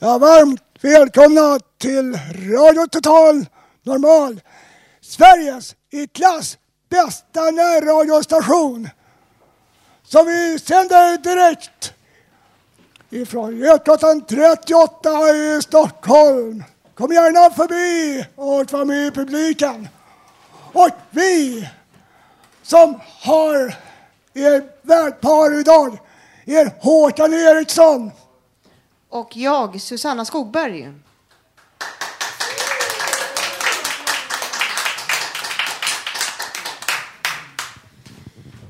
Ja, varmt välkomna till Radio Total Normal. Sveriges i klass bästa närradiostation. Som vi sänder direkt ifrån Götgatan 38 i Stockholm. Kom gärna förbi och var med i publiken. Och vi som har er värdpar idag är Håkan Eriksson. Och jag, Susanna Skogberg.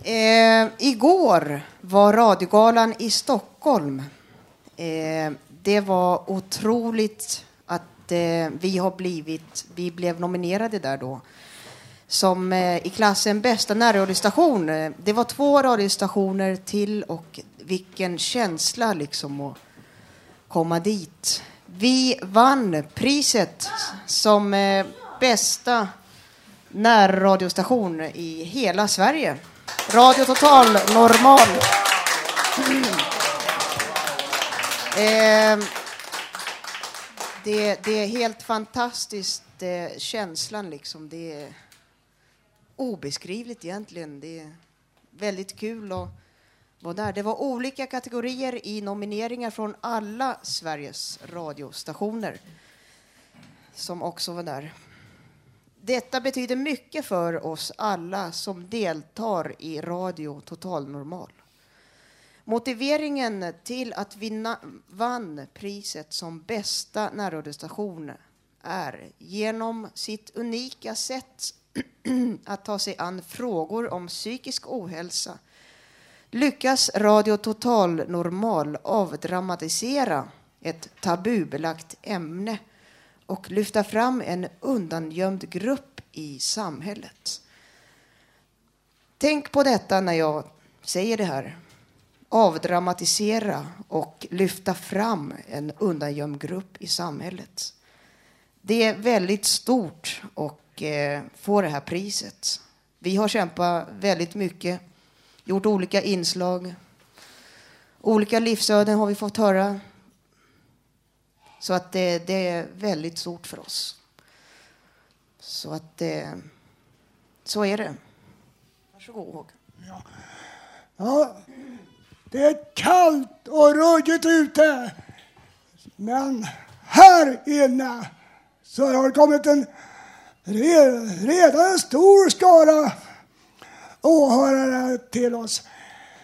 Eh, igår var radiogalan i Stockholm. Eh, det var otroligt att eh, vi har blivit, vi blev nominerade där då som eh, i klassen bästa närradiostation. Eh, det var två radiostationer till och vilken känsla liksom Och, komma dit. Vi vann priset som eh, bästa närradiostation i hela Sverige. Radio Total Normal. Eh, det, det är helt fantastiskt, eh, känslan liksom. Det är obeskrivligt egentligen. Det är väldigt kul Och, var där. Det var olika kategorier i nomineringar från alla Sveriges radiostationer som också var där. Detta betyder mycket för oss alla som deltar i Radio Total Normal. Motiveringen till att vi vann priset som bästa närradiostation är genom sitt unika sätt att ta sig an frågor om psykisk ohälsa lyckas Radio Total Normal avdramatisera ett tabubelagt ämne och lyfta fram en undangömd grupp i samhället. Tänk på detta när jag säger det här. Avdramatisera och lyfta fram en undangömd grupp i samhället. Det är väldigt stort att eh, få det här priset. Vi har kämpat väldigt mycket, gjort olika inslag. Olika livsöden har vi fått höra. Så att det, det är väldigt stort för oss. Så att eh, så är det. Varsågod Håkan. Ja, det är kallt och ruggigt ute. Men här inne så har det kommit en re- redan en stor skara åhörare till oss.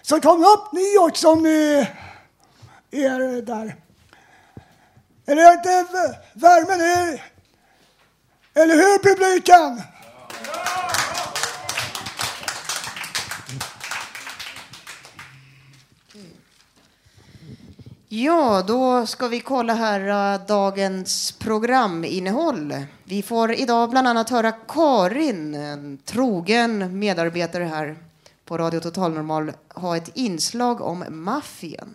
Så kom upp ni också om ni är där. Är det inte värmen i? Eller hur publiken? Ja, då ska vi kolla här äh, dagens programinnehåll. Vi får idag bland annat höra Karin, en trogen medarbetare här på Radio Total Normal, ha ett inslag om maffian.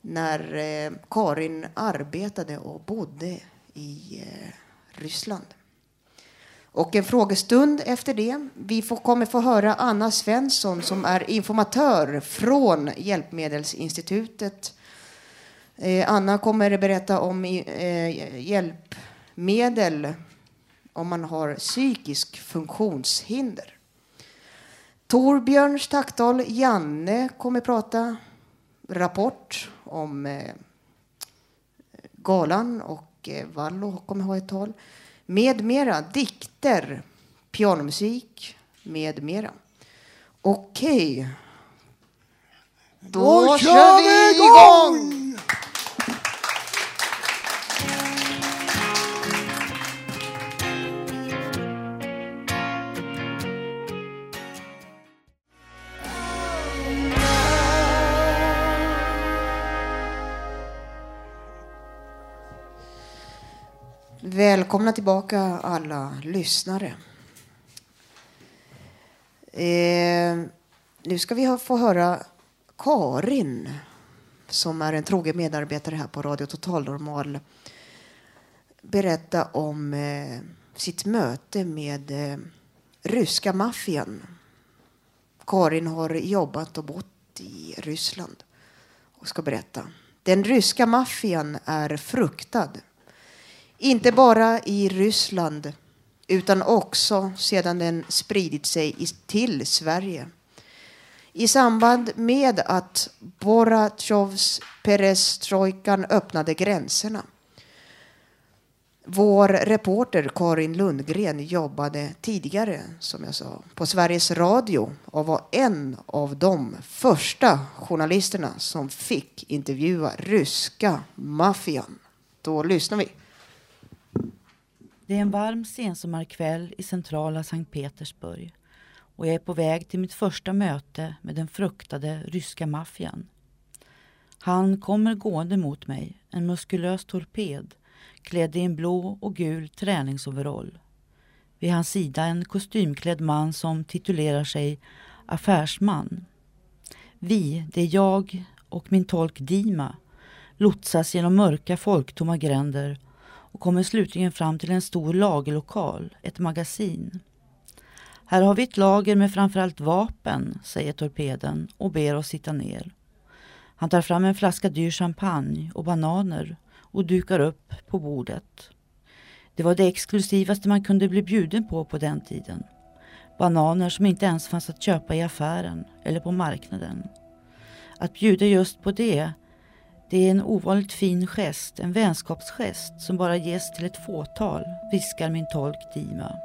När eh, Karin arbetade och bodde i eh, Ryssland. Och en frågestund efter det. Vi får, kommer få höra Anna Svensson som är informatör från Hjälpmedelsinstitutet. Eh, Anna kommer berätta om eh, hjälp hjälpmedel om man har psykisk funktionshinder. Torbjörns tacktal Janne kommer prata rapport om eh, galan och eh, Vallo kommer ha ett tal. Med mera. Dikter, pianomusik med mera. Okej. Då, Då kör vi igång! Välkomna tillbaka alla lyssnare. Eh, nu ska vi få höra Karin som är en trogen medarbetare här på Radio Total Normal berätta om eh, sitt möte med eh, ryska maffian. Karin har jobbat och bott i Ryssland och ska berätta. Den ryska maffian är fruktad. Inte bara i Ryssland utan också sedan den spridit sig till Sverige. I samband med att Boratjovs perestrojkan öppnade gränserna. Vår reporter Karin Lundgren jobbade tidigare, som jag sa, på Sveriges Radio och var en av de första journalisterna som fick intervjua ryska maffian. Då lyssnar vi. Det är en varm sensommarkväll i centrala Sankt Petersburg och jag är på väg till mitt första möte med den fruktade ryska maffian. Han kommer gående mot mig, en muskulös torped klädd i en blå och gul träningsoverall. Vid hans sida en kostymklädd man som titulerar sig affärsman. Vi, det är jag och min tolk Dima, lotsas genom mörka folktomma gränder och kommer slutligen fram till en stor lagerlokal, ett magasin. Här har vi ett lager med framförallt vapen, säger torpeden och ber oss sitta ner. Han tar fram en flaska dyr champagne och bananer och dukar upp på bordet. Det var det exklusivaste man kunde bli bjuden på på den tiden. Bananer som inte ens fanns att köpa i affären eller på marknaden. Att bjuda just på det det är en ovanligt fin gest, en vänskapsgest som bara ges till ett fåtal, viskar min tolk Dima.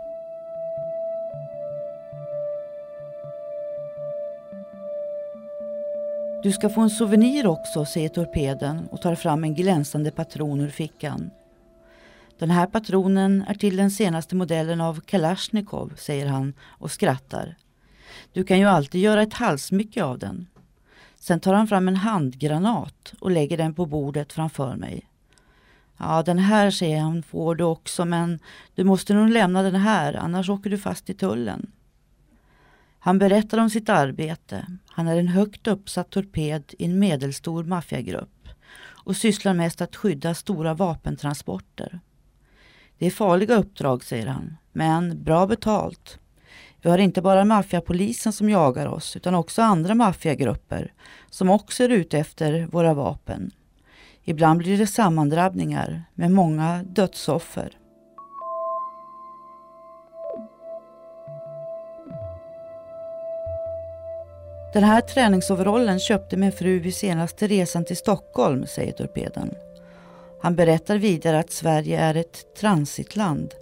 Du ska få en souvenir också, säger torpeden och tar fram en glänsande patron ur fickan. Den här patronen är till den senaste modellen av Kalashnikov, säger han och skrattar. Du kan ju alltid göra ett halsmycke av den. Sen tar han fram en handgranat och lägger den på bordet framför mig. Ja, den här säger han får du också men du måste nog lämna den här annars åker du fast i tullen. Han berättar om sitt arbete. Han är en högt uppsatt torped i en medelstor maffiagrupp och sysslar mest att skydda stora vapentransporter. Det är farliga uppdrag, säger han, men bra betalt. Vi har inte bara maffiapolisen som jagar oss utan också andra maffiagrupper som också är ute efter våra vapen. Ibland blir det sammandrabbningar med många dödsoffer. Den här träningsoverallen köpte min fru vid senaste resan till Stockholm, säger torpeden. Han berättar vidare att Sverige är ett transitland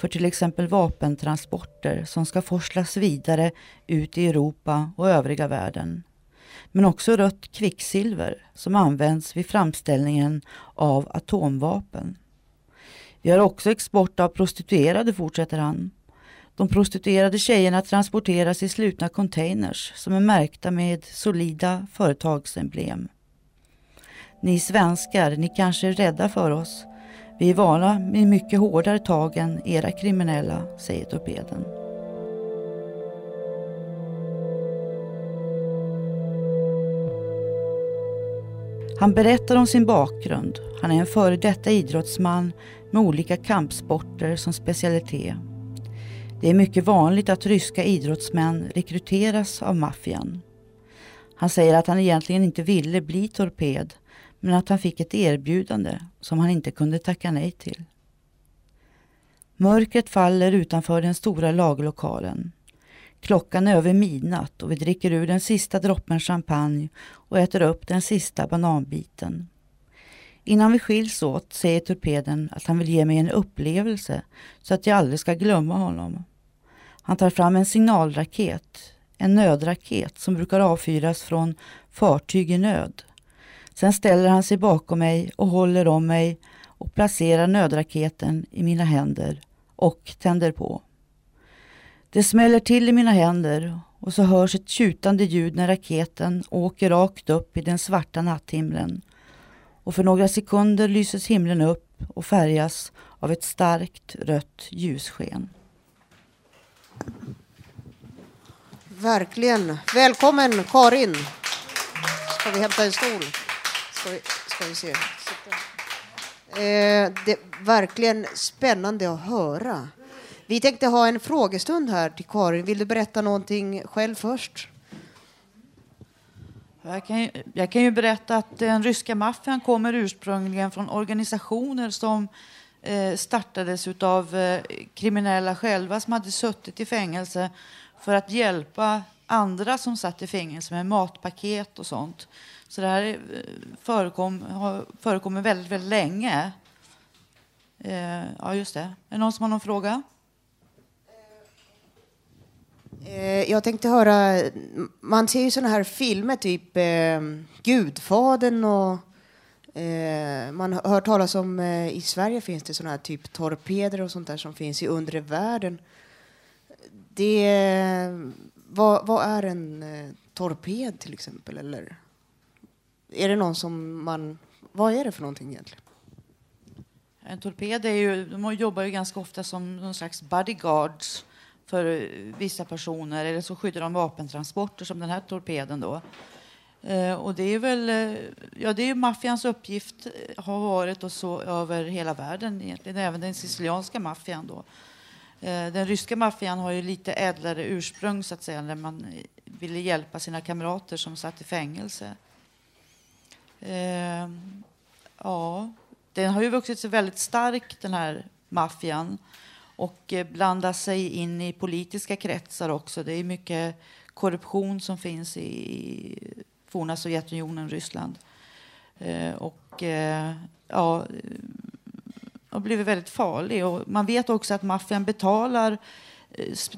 för till exempel vapentransporter som ska forslas vidare ut i Europa och övriga världen. Men också rött kvicksilver som används vid framställningen av atomvapen. Vi har också export av prostituerade, fortsätter han. De prostituerade tjejerna transporteras i slutna containers som är märkta med solida företagsemblem. Ni svenskar, ni kanske är rädda för oss. Vi är vana med mycket hårdare tag än era kriminella, säger torpeden. Han berättar om sin bakgrund. Han är en före detta idrottsman med olika kampsporter som specialitet. Det är mycket vanligt att ryska idrottsmän rekryteras av maffian. Han säger att han egentligen inte ville bli torped men att han fick ett erbjudande som han inte kunde tacka nej till. Mörkret faller utanför den stora lagerlokalen. Klockan är över midnatt och vi dricker ur den sista droppen champagne och äter upp den sista bananbiten. Innan vi skiljs åt säger torpeden att han vill ge mig en upplevelse så att jag aldrig ska glömma honom. Han tar fram en signalraket, en nödraket som brukar avfyras från fartyg i nöd. Sen ställer han sig bakom mig och håller om mig och placerar nödraketen i mina händer och tänder på. Det smäller till i mina händer och så hörs ett tjutande ljud när raketen åker rakt upp i den svarta natthimlen. Och för några sekunder lyses himlen upp och färgas av ett starkt rött ljussken. Verkligen. Välkommen Karin. Ska vi hämta en stol? Ska vi, ska vi se. Eh, det är verkligen spännande att höra. Vi tänkte ha en frågestund här till Karin. Vill du berätta någonting själv först? Jag kan, ju, jag kan ju berätta att den ryska maffian kommer ursprungligen från organisationer som eh, startades av eh, kriminella själva som hade suttit i fängelse för att hjälpa andra som satt i fängelse med matpaket och sånt. Så det här eh, förekom, har förekommit väldigt, väldigt länge. Eh, ja, just det. Är det någon som har någon fråga? Eh, eh, jag tänkte höra, man ser ju såna här filmer, typ eh, Gudfadern och eh, man har hört talas om, eh, i Sverige finns det såna här typ torpeder och sånt där som finns i undre världen. Det, eh, vad, vad är en eh, torped till exempel? Eller är det någon som man, vad är det för någonting egentligen? En torped är ju, de jobbar ju ganska ofta som någon slags bodyguards för vissa personer eller så skyddar de vapentransporter som den här torpeden då. Eh, och det är väl, eh, ja det är maffians uppgift eh, har varit och så över hela världen egentligen, även den sicilianska maffian då. Eh, den ryska maffian har ju lite ädlare ursprung så att säga, när man ville hjälpa sina kamrater som satt i fängelse. Eh, ja, den har ju vuxit sig väldigt stark den här maffian och eh, blandar sig in i politiska kretsar också. Det är mycket korruption som finns i forna Sovjetunionen, Ryssland. Eh, och eh, ja, har blivit väldigt farlig. Och man vet också att maffian betalar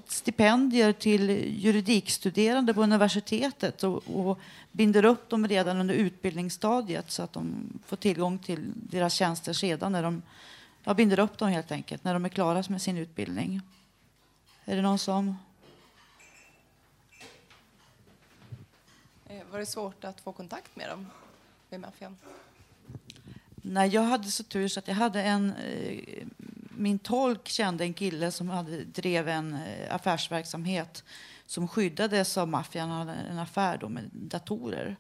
stipendier till juridikstuderande på universitetet och, och, binder upp dem redan under utbildningsstadiet så att de får tillgång till deras tjänster sedan när de jag binder upp dem helt enkelt när de är klara med sin utbildning. Är det någon som... Eh, var det svårt att få kontakt med dem, med maffian? Nej, jag hade så tur så att jag hade en... Eh, min tolk kände en kille som hade, drev en eh, affärsverksamhet som skyddades av maffian. Han hade en affär då med datorer.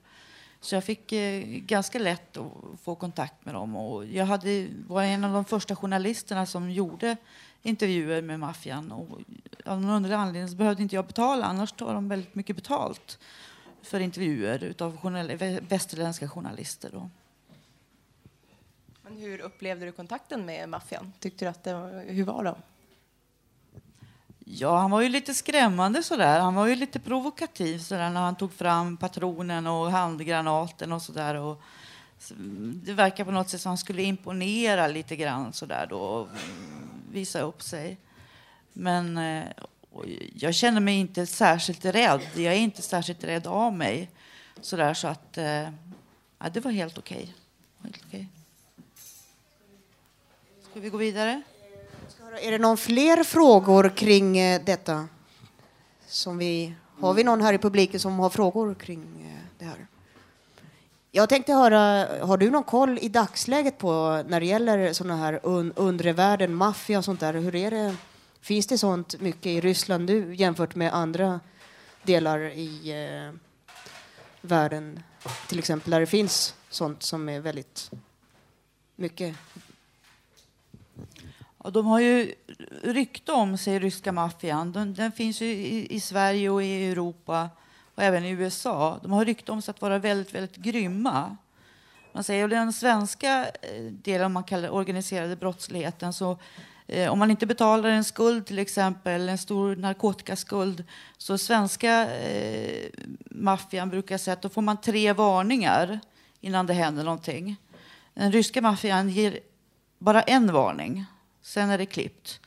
Så jag fick eh, ganska lätt att få kontakt med dem. Och jag hade, var en av de första journalisterna som gjorde intervjuer med maffian. Och av någon underlig anledning så behövde inte jag betala, annars tar de väldigt mycket betalt för intervjuer av journal västerländska journalister. Då. Men hur upplevde du kontakten med maffian? Tyckte du att det var, hur var de? Ja, han var ju lite skrämmande sådär. Han var ju lite provokativ sådär när han tog fram patronen och handgranaten och sådär. Det verkar på något sätt som han skulle imponera lite grann sådär då och visa upp sig. Men eh, jag känner mig inte särskilt rädd. Jag är inte särskilt rädd av mig. Sådär så att eh, ja, det var helt okej. Okay. Helt okay. Ska vi gå vidare? Är det någon fler frågor kring eh, detta? Som vi, har vi någon här i publiken som har frågor kring eh, det här? Jag tänkte höra, har du någon koll i dagsläget på när det gäller sådana här un, undre världen, maffia och sånt där? Hur är det? Finns det sånt mycket i Ryssland nu jämfört med andra delar i eh, världen? Till exempel där det finns sånt som är väldigt mycket och de har ju rykte om sig, ryska maffian. Den, den finns ju i, i, Sverige och i Europa och även i USA. De har rykte om sig att vara väldigt, väldigt grymma. Man säger att den svenska eh, delen, man kallar organiserade brottsligheten, så Eh, om man inte betalar en skuld, till exempel en stor narkotikaskuld, så svenska eh, maffian brukar säga att då får man tre varningar innan det händer någonting. Den ryska maffian ger bara en varning, sen är det klippt.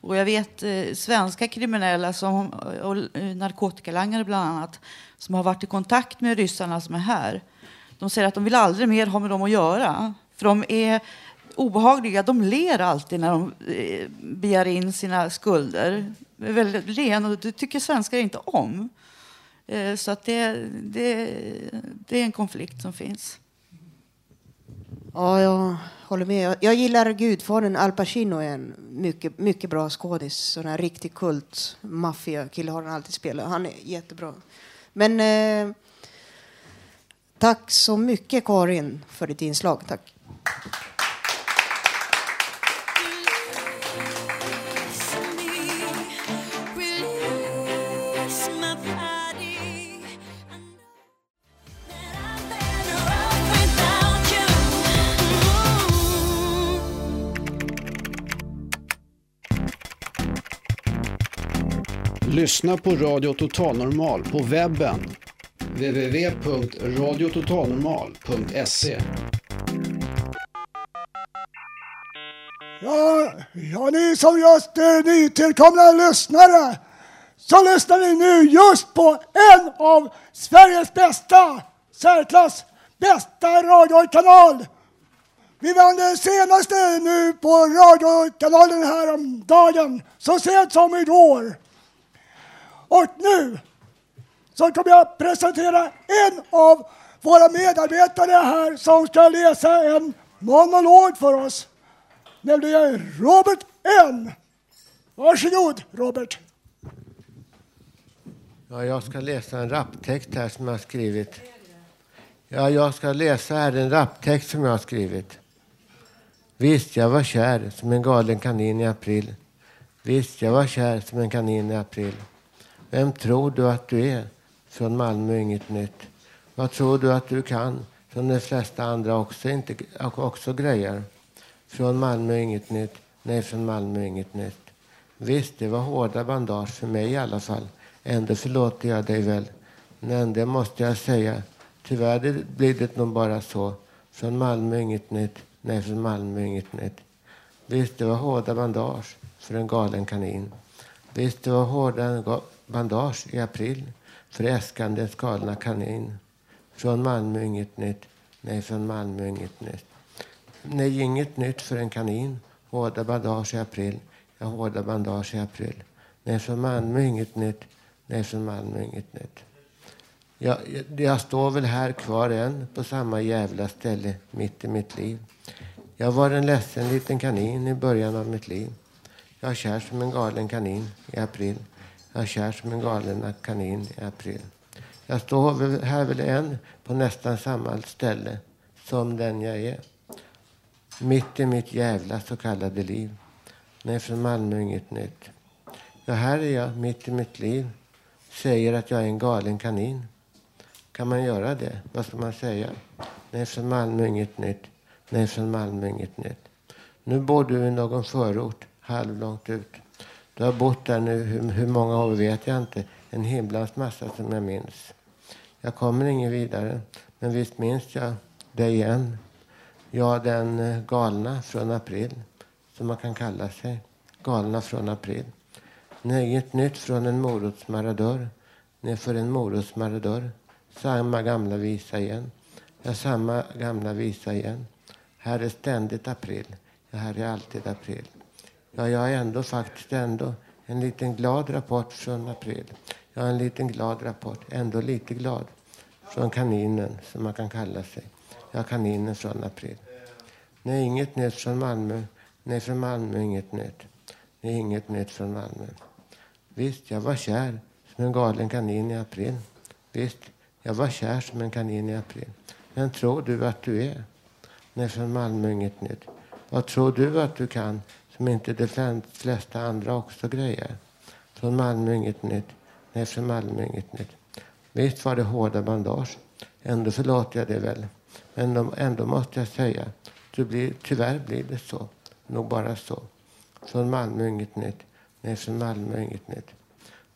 Och jag vet eh, svenska kriminella, som, eh, och och narkotikalangare bland annat, som har varit i kontakt med ryssarna som är här. De säger att de vill aldrig mer ha med dem att göra. För de är obehagliga. De ler alltid när de eh, begär in sina skulder. De är väldigt len och det tycker svenskar inte om. Eh, så att det, det, det är en konflikt som finns. Ja, jag håller med. Jag gillar Gudfadern. Al Pacino är en mycket, mycket bra skådis. Sån här riktig kult maffiakille har han alltid spelat. Han är jättebra. Men eh, tack så mycket Karin för ditt inslag. Tack. Lyssna på Radio Total Normal på webben. www.radiototalnormal.se Ja, ja, ni som just är nytillkomna lyssnare så lyssnar ni nu just på en av Sveriges bästa, särklass bästa radiokanal. Vi vann den senaste nu på radiokanalen häromdagen, så sent som igår. Och nu så kommer jag presentera en av våra medarbetare här som ska läsa en monolog för oss. Nämligen Robert N. Varsågod Robert. Ja, jag ska läsa en raptext här som jag har skrivit. Ja, jag ska läsa här en raptext som jag har skrivit. Visst, jag var kär som en galen kanin i april. Visst, jag var kär som en kanin i april. Vem tror du att du är? Från Malmö inget nytt. Vad tror du att du kan? Som de flesta andra också, inte, också grejer. Från Malmö inget nytt. Nej, från Malmö inget nytt. Visst, det var hårda bandage för mig i alla fall. Ändå förlåter jag dig väl. Men det måste jag säga. Tyvärr blir det nog bara så. Från Malmö inget nytt. Nej, från Malmö inget nytt. Visst, det var hårda bandage för en galen kanin. Visst, det var hårda bandage i april för äskandets galna kanin. Från Malmö inget nytt. Nej, från Malmö inget nytt. Nej, inget nytt för en kanin. Hårda bandage i april. Ja, hårda bandage i april. Nej, från Malmö inget nytt. Nej, från Malmö inget nytt. Jag, jag står väl här kvar än på samma jävla ställe mitt i mitt liv. Jag var en ledsen liten kanin i början av mitt liv. Jag är kär som en galen kanin i april. Jag är kär som en galen kanin i april. Jag står här väl än på nästan samma ställe som den jag är. Mitt i mitt jävla så kallade liv. Nej, från Malmö inget nytt. Ja, här är jag mitt i mitt liv. Säger att jag är en galen kanin. Kan man göra det? Vad ska man säga? Nej, från Malmö inget nytt. Nej, från Malmö inget nytt. Nu bor du i någon förort, halvlångt ut. Du har bott där nu, hur, hur många år vet jag inte. En himlans massa som jag minns. Jag kommer ingen vidare, men visst minns jag dig igen. Ja, den eh, galna från april, som man kan kalla sig. Galna från april. Nej, inget nytt från en morotsmaradör. Nej, för en morotsmaradör. Samma gamla visa igen. Ja, samma gamla visa igen. Här är ständigt april. Ja, här är alltid april. Ja, jag har ändå faktiskt ändå en liten glad rapport från april. Jag har en liten glad rapport, ändå lite glad, från kaninen som man kan kalla sig. Ja, kaninen från april. Nej, inget nytt från Malmö. Nej, från Malmö inget nytt. Nej, inget nytt från Malmö. Visst, jag var kär som en galen kanin i april. Visst, jag var kär som en kanin i april. Men tror du att du är? Nej, från Malmö inget nytt. Vad tror du att du kan som inte de flesta andra också grejer? Från Malmö inget nytt. Nej, från Malmö inget nytt. Visst var det hårda bandage. Ändå förlåter jag det väl. Men ändå måste jag säga, det blir, tyvärr blir det så. Nog bara så. Från Malmö inget nytt. Nej, från Malmö inget nytt.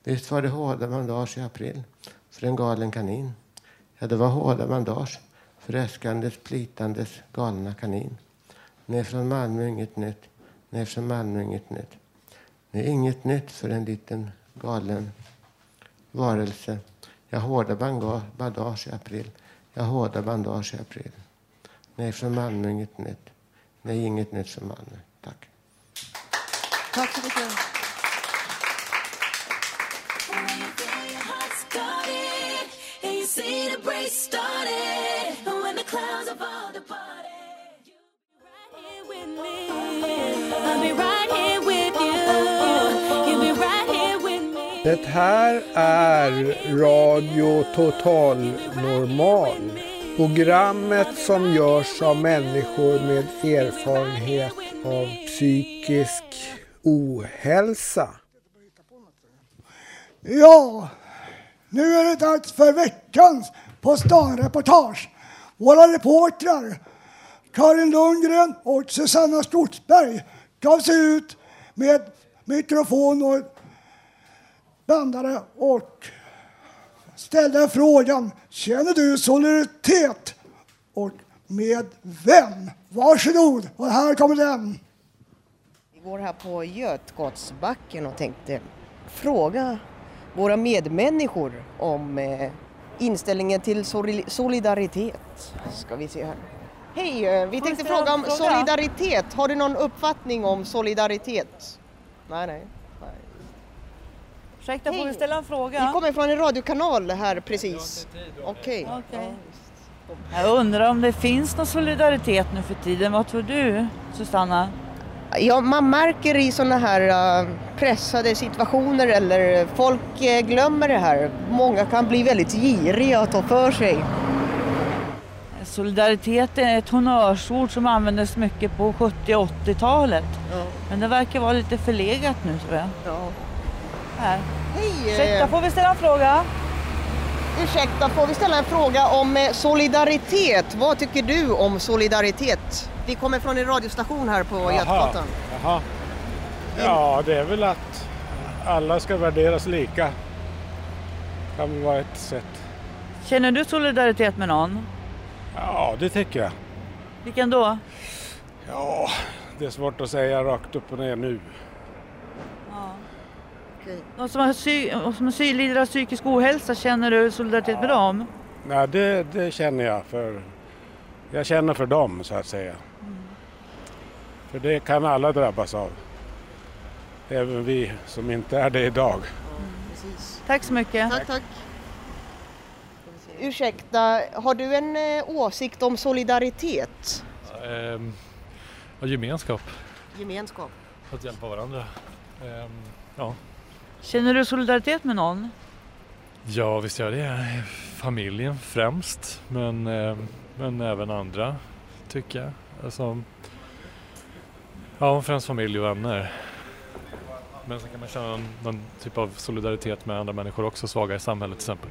Visst var det hårda bandage i april för en galen kanin. Ja, det var hårda bandage för äskandes, plitandes galna kanin. Nej, från Malmö inget nytt. Nej, från Malmö inget nytt. Nej, inget nytt för en liten galen varelse. Jag hårda bandage i april. Jag hårda bandage i april. Nej, från Malmö inget nytt. Nej, inget nytt från Malmö. Tack. Tack så mycket. Det här är Radio Total Normal. Programmet som görs av människor med erfarenhet av psykisk ohälsa. Ja, nu är det dags för veckans På stan-reportage. Våra reportrar Karin Lundgren och Susanna Stortsberg gav sig ut med mikrofon och bandare och ställde frågan Känner du solidaritet? Och med vem? Varsågod, och här kommer den. Vi går här på Götgatsbacken och tänkte fråga våra medmänniskor om eh, inställningen till soli- solidaritet. Ska vi se här. Hej, eh, vi tänkte fråga om solidaritet. Har du någon uppfattning om solidaritet? Nej, nej. Ursäkta, får vi ställa en Vi fråga? kommer från en radiokanal här precis. Okej. Okej. Jag undrar om det finns någon solidaritet nu för tiden. Vad tror du, Susanna? Ja, man märker i sådana här eh, pressade situationer eller folk eh, glömmer det här. Många kan bli väldigt giriga och ta för sig. Solidaritet är ett honnörsord som användes mycket på 70 och 80-talet. Men det verkar vara lite förlegat nu tror jag. Ja. Här. Hej! Ursäkta, eh, får vi ställa en fråga? Ursäkta, får vi ställa en fråga om eh, solidaritet? Vad tycker du om solidaritet? Vi kommer från en radiostation här på Götgatan. Jaha. Ja, det är väl att alla ska värderas lika. kan väl vara ett sätt. Känner du solidaritet med någon? Ja, det tycker jag. Vilken då? Ja, det är svårt att säga rakt upp och ner nu. Någon som, har psy- som psy- lider av psykisk ohälsa, känner du solidaritet med dem? Nej, det, det känner jag för... Jag känner för dem så att säga. För det kan alla drabbas av. Även vi som inte är det idag. Tack så mycket. Tack, tack. Ursäkta, har du en eh, åsikt om solidaritet? Ehm, gemenskap, Gemenskap? att hjälpa varandra. Ehm, ja. Känner du solidaritet med någon? ja, visst gör jag det. Familjen främst, men, ehm, men även andra tycker jag. Alltså, ja, främst familj och vänner. Men sen kan man känna någon, någon typ av solidaritet med andra människor också, svaga i samhället till exempel.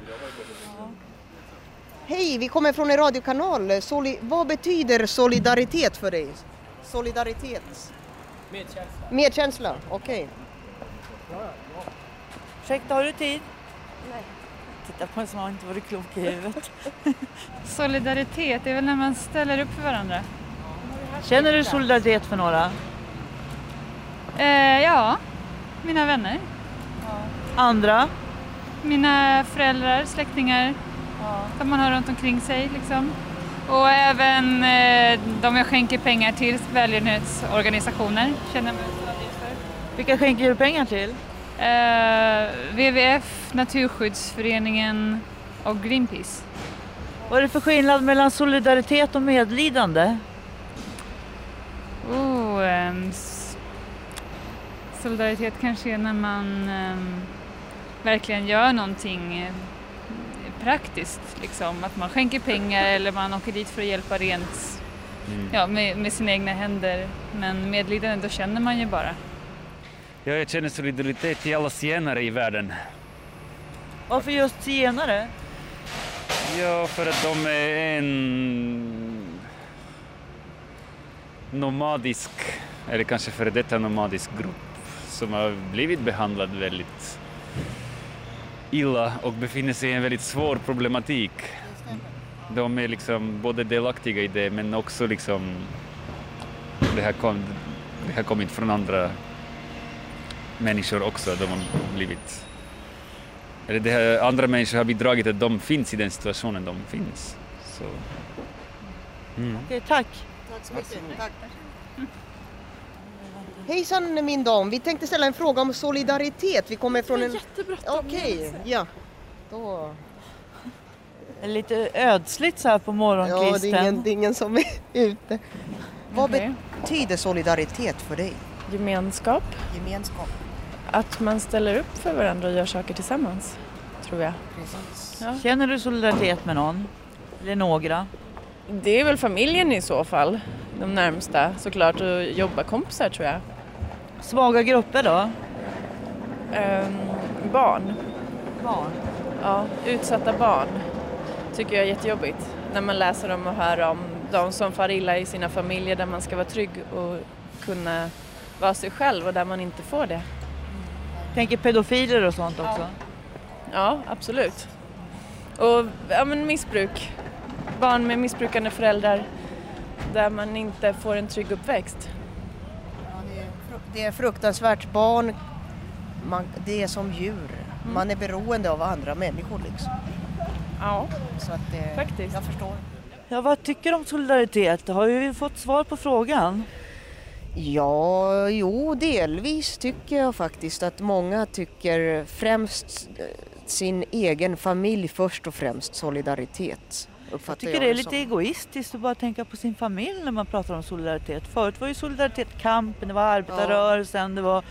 Hej, vi kommer från en radiokanal. Soli- vad betyder solidaritet för dig? Solidaritet? Medkänsla. Medkänsla, okej. Ursäkta, har du tid? Nej. Titta på en som har inte varit klok i huvudet. Solidaritet, det är väl när man ställer upp för varandra. Känner du solidaritet för några? Eh, ja, mina vänner, Andra? mina föräldrar, släktingar, de man har runt omkring sig liksom. Och även eh, de jag skänker pengar till, välgörenhetsorganisationer, känner jag mig solidaritet för. Vilka skänker du pengar till? Eh, WWF, Naturskyddsföreningen och Greenpeace. Vad är det för skillnad mellan solidaritet och medlidande? Oh, s- solidaritet kanske är när man ehm, verkligen gör någonting eh, praktiskt. Liksom. Att man skänker pengar eller man åker dit för att hjälpa rent ja, med, med sina egna händer. Men medlidande, då känner man ju bara. Ja, jag känner solidaritet till alla zigenare i världen. Varför just zigenare? Ja, för att de är en nomadisk eller kanske före detta nomadisk grupp som har blivit behandlad väldigt illa och befinner sig i en väldigt svår problematik. De är liksom både delaktiga i det men också liksom det har, kom, det har kommit från andra människor också. De har blivit eller det här, andra människor har bidragit att de finns i den situationen de finns. Så. Mm. Okej, tack. Tack så mycket. Tack. Hejsan min dam, vi tänkte ställa en fråga om solidaritet. Vi kommer från en... Jättebråttom. Okej, ja. Då... Det är lite ödsligt så här på Ja, morgonkvisten. det är, ingen, det är ingen som är ute. Vad Okej. betyder solidaritet för dig? Gemenskap. Gemenskap. Att man ställer upp för varandra och gör saker tillsammans, tror jag. Ja. Känner du solidaritet med någon? Eller några? Det är väl familjen i så fall, de närmsta såklart, och jobbarkompisar tror jag. Svaga grupper då? Ehm, barn. Barn? Ja, utsatta barn tycker jag är jättejobbigt. När man läser om och hör om de som far illa i sina familjer där man ska vara trygg och kunna vara sig själv och där man inte får det. Tänker pedofiler och sånt också? Ja, absolut. Och ja, men missbruk. Barn med missbrukande föräldrar där man inte får en trygg uppväxt. Det är fruktansvärt. Barn, man, det är som djur. Man är beroende av andra människor liksom. Ja, Så att, eh, faktiskt. Jag förstår. Ja, vad tycker du om solidaritet? Har vi fått svar på frågan? Ja, jo, delvis tycker jag faktiskt att många tycker främst eh, sin egen familj först och främst solidaritet. Jag tycker det är lite som. egoistiskt att bara tänka på sin familj när man pratar om solidaritet. Förut var ju solidaritet kampen, det var arbetarrörelsen, det var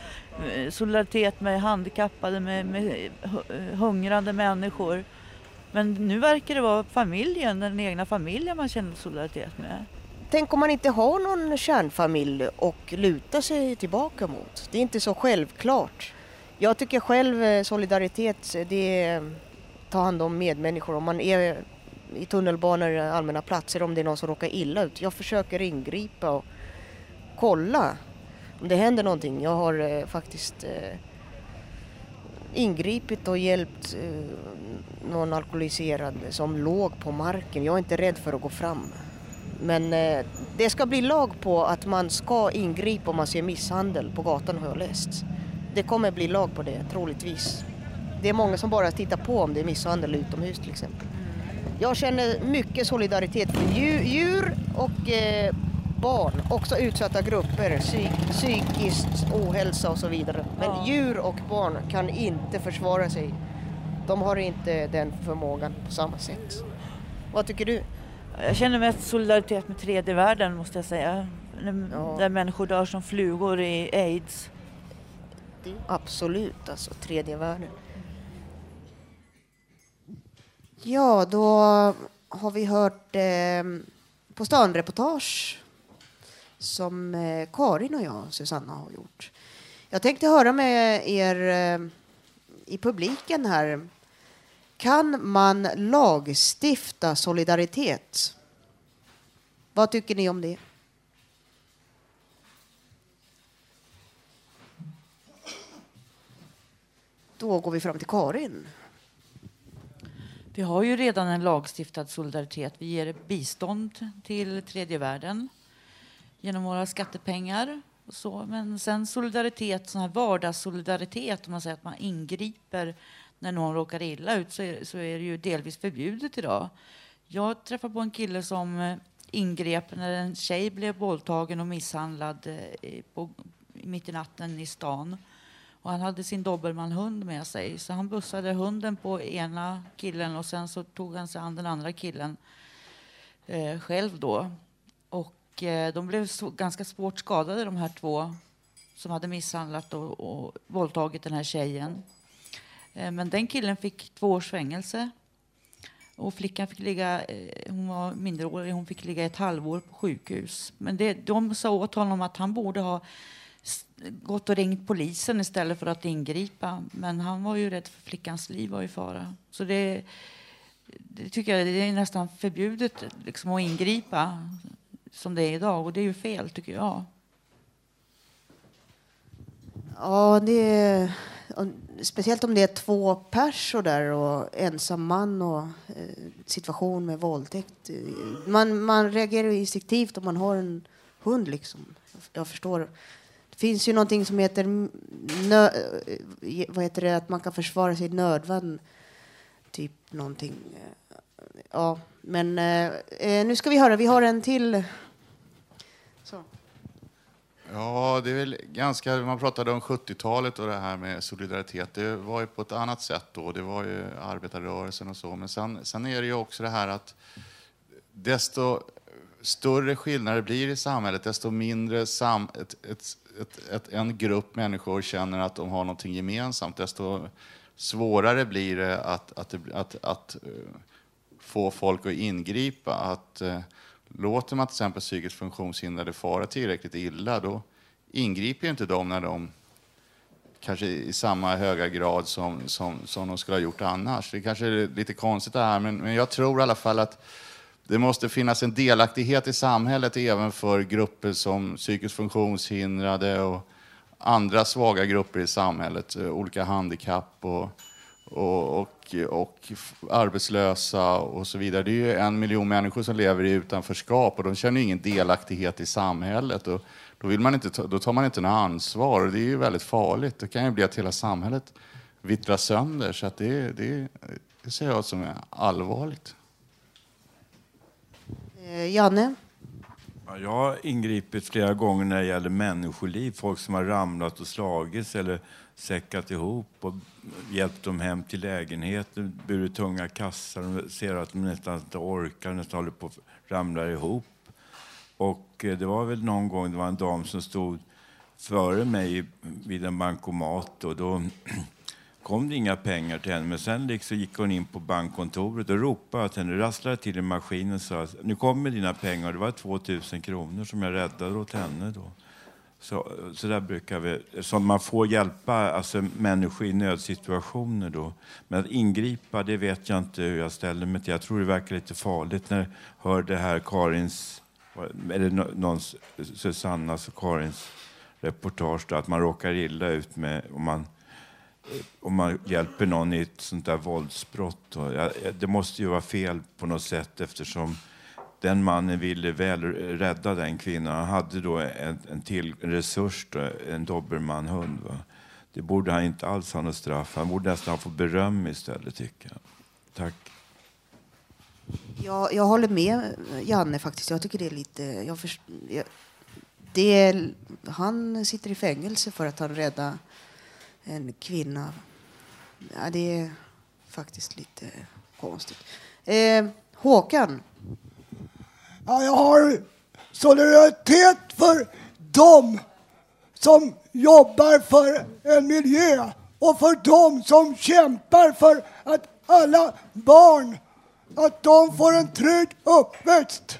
eh, solidaritet med handikappade, med, med hu- hungrande människor. Men nu verkar det vara familjen, den egna familjen man känner solidaritet med. Tänk om man inte har någon kärnfamilj och luta sig tillbaka mot. Det är inte så självklart. Jag tycker själv eh, solidaritet, eh, det är mm, ta hand om medmänniskor. Om man är eh, i tunnelbanor, allmänna platser, om det är någon som råkar illa ut. Jag försöker ingripa och kolla om det händer någonting. Jag har eh, faktiskt eh, ingripit och hjälpt eh, någon alkoholiserad som låg på marken. Jag är inte rädd för att gå fram. Men eh, det ska bli lag på att man ska ingripa om man ser misshandel på gatan har jag läst. Det kommer bli lag på det, troligtvis. Det är många som bara tittar på om det är misshandel utomhus till exempel. Jag känner mycket solidaritet för djur, och eh, barn, också utsatta grupper, psyk, psykiskt ohälsa och så vidare. Men Ja. djur och barn kan inte försvara sig. De har inte den förmågan på samma sätt. Vad tycker du? Jag känner mest solidaritet med tredje världen måste jag säga. När- Där människor dör som flugor i aids. Absolut, alltså tredje världen. Ja, då har vi hört eh, på stan-reportage som eh, Karin och jag, Susanna, har gjort. Jag tänkte höra med er eh, i publiken här. Kan man lagstifta solidaritet? Vad tycker ni om det? Då går vi fram till Karin. Vi har ju redan en lagstiftad solidaritet. Vi ger bistånd till tredje världen genom våra skattepengar. Och så. Men sen solidaritet, sån här vardagssolidaritet, om man säger att man ingriper när någon råkar illa ut, så är, så är det ju delvis förbjudet idag. Jag träffade på en kille som eh, ingrep när en tjej blev våldtagen och misshandlad eh, på, mitt i natten i stan. Och han hade sin dobermannhund med sig, så han bussade hunden på ena killen och sen så tog han sig an den andra killen eh, själv då. Och eh, de blev så, ganska svårt skadade de här två som hade misshandlat och, och våldtagit den här tjejen. Eh, men den killen fick två års fängelse. Och flickan fick ligga, eh, hon var minderårig, hon fick ligga ett halvår på sjukhus. Men det, de sa åt honom att han borde ha gått och ringt polisen istället för att ingripa. Men han var ju rädd för flickans liv var i fara. Så det, det tycker jag det är nästan förbjudet liksom, att ingripa som det är idag. Och det är ju fel tycker jag. Ja, det är, speciellt om det är två pers och där och ensam man och eh, situation med våldtäkt. Man, man reagerar ju instinktivt om man har en hund liksom. Jag förstår. Det finns ju någonting som heter nö, eh, vad heter det, att man kan försvara sig i nödvärn. Typ någonting. Eh, ja, men eh, nu ska vi höra. Vi har en till. Ja, det är väl ganska... Man pratade om 70-talet och det här med solidaritet. Det var ju på ett annat sätt då. Det var ju arbetarrörelsen och så. Men sen, sen är det ju också det här att desto större skillnader det blir i samhället, desto mindre sam, ett, ett, ett, ett, en grupp människor känner att de har någonting gemensamt, desto svårare blir det att, att, att, att, att, få folk att ingripa. Att, eh, låter man till exempel psykiskt funktionshindrade fara tillräckligt illa, då ingriper ju inte de när de kanske i samma höga grad som, som, som de skulle ha gjort annars. Det kanske är lite konstigt det här, men, men jag tror i alla fall att det måste finnas en delaktighet i samhället även för grupper som psykiskt funktionshindrade och andra svaga grupper i samhället, eh, olika handikapp och, och, och, arbetslösa och så vidare. Det är ju en miljon människor som lever i utanförskap och de känner ingen delaktighet i samhället. Och då, vill man inte ta, då tar man inte något ansvar och det är ju väldigt farligt. Det kan ju bli att hela samhället vittrar sönder. Så att det, det, det ser jag som är allvarligt. Eh, Janne? Ja, Jag har ingripit flera gånger när det gäller människoliv. Folk som har ramlat och slagits eller säckat ihop och hjälpt dem hem till lägenheten, burit tunga kassar De ser att de nästan inte orkar, nästan håller på att ramla ihop. Och eh, det var väl någon gång det var en dam som stod före mig vid en bankomat och då kom det inga pengar till henne. Men sen liksom gick hon in på bankkontoret och ropade att henne, rasslade till i maskinen och sa nu kommer dina pengar. Det var 2000 kronor som jag räddade åt henne då. Så, så där brukar vi, så man får hjälpa alltså, människor i nödsituationer då. Men att ingripa, det vet jag inte hur jag ställer mig till. Jag tror det verkar lite farligt när jag hör det här Karins, eller någons, Susannas och Karins reportage då, att man råkar illa ut med, om man om man hjälper någon i ett sånt där våldsbrott. Då. Det måste ju vara fel på något sätt eftersom den mannen ville väl rädda den kvinnan. Han hade då en, en till resurs, då, en dobermannhund. Va? Det borde han inte alls ha något straff. Han borde nästan få beröm istället, tycker jag. Tack. Jag, jag håller med eh, Janne faktiskt. Jag tycker det är lite... Jag först, jag, det är, han sitter i fängelse för att han räddade en kvinna. Ja, det är faktiskt lite konstigt. Eh, Håkan? Ja, jag har solidaritet för dem som jobbar för en miljö och för dem som kämpar för att alla barn att de får en trygg uppväxt.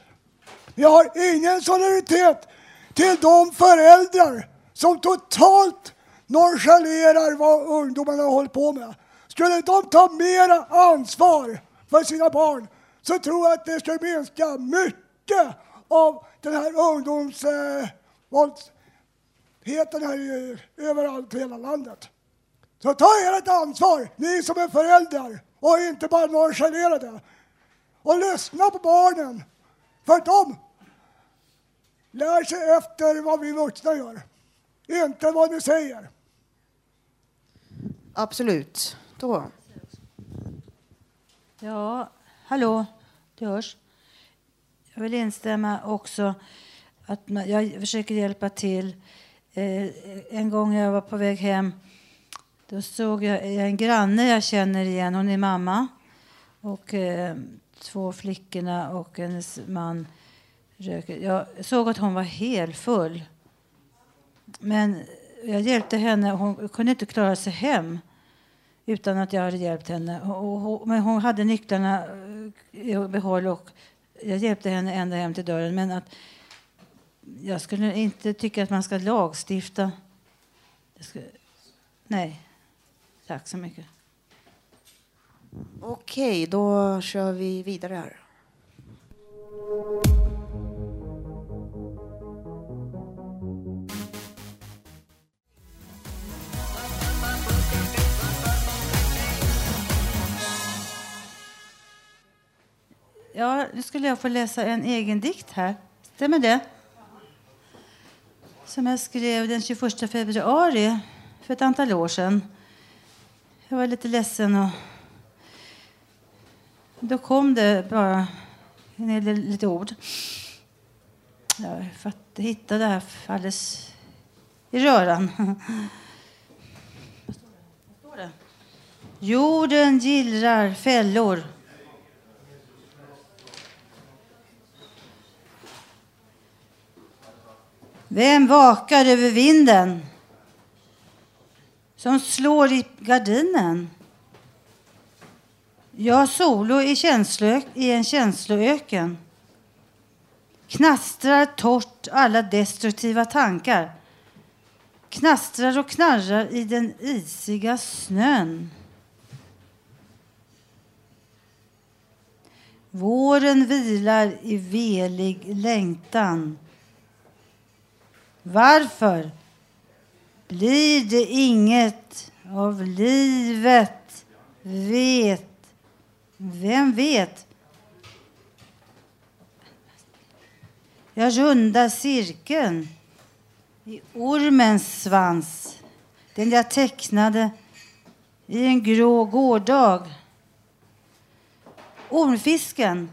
Jag har ingen solidaritet till de föräldrar som totalt nonchalerar vad ungdomarna håller på med. Skulle de ta mera ansvar för sina barn så tror jag att det skulle minska mycket av den här ungdomsvåldsheten här i, överallt i hela landet. Så ta ert ansvar, ni som är föräldrar, och inte bara nonchalera det. Och lyssna på barnen, för de lär sig efter vad vi vuxna gör, inte vad ni säger. Absolut. Då. Ja, hallå, det hörs. Jag vill instämma också att man, jag försöker hjälpa till. Eh, en gång när jag var på väg hem då såg jag en granne jag känner igen. Hon är mamma. Och eh, två flickorna och hennes man röker. Jag såg att hon var helt full. Men jag hjälpte henne. Hon kunde inte klara sig hem utan att jag hade hjälpt henne. Och, och, men hon hade nycklarna eh, i behåll och jag hjälpte henne ända hem till dörren. Men att jag skulle inte tycka att man ska lagstifta. Skulle, nej, tack så mycket. Okej, då kör vi vidare här. Nu skulle jag få läsa en egen dikt här. Stämmer det? Som jag skrev den 21 februari för ett antal år sedan. Jag var lite ledsen och då kom det bara en hel del lite ord. Jag hittade det här alldeles i röran. Vad står det? Jorden gillrar fällor. Vem vakar över vinden som slår i gardinen? Jag solo i, i en känsloöken knastrar torrt alla destruktiva tankar knastrar och knarrar i den isiga snön. Våren vilar i velig längtan. Varför blir det inget av livet? Vet. Vem vet? Jag rundar cirkeln i ormens svans. Den jag tecknade i en grå gårdag. Ormfisken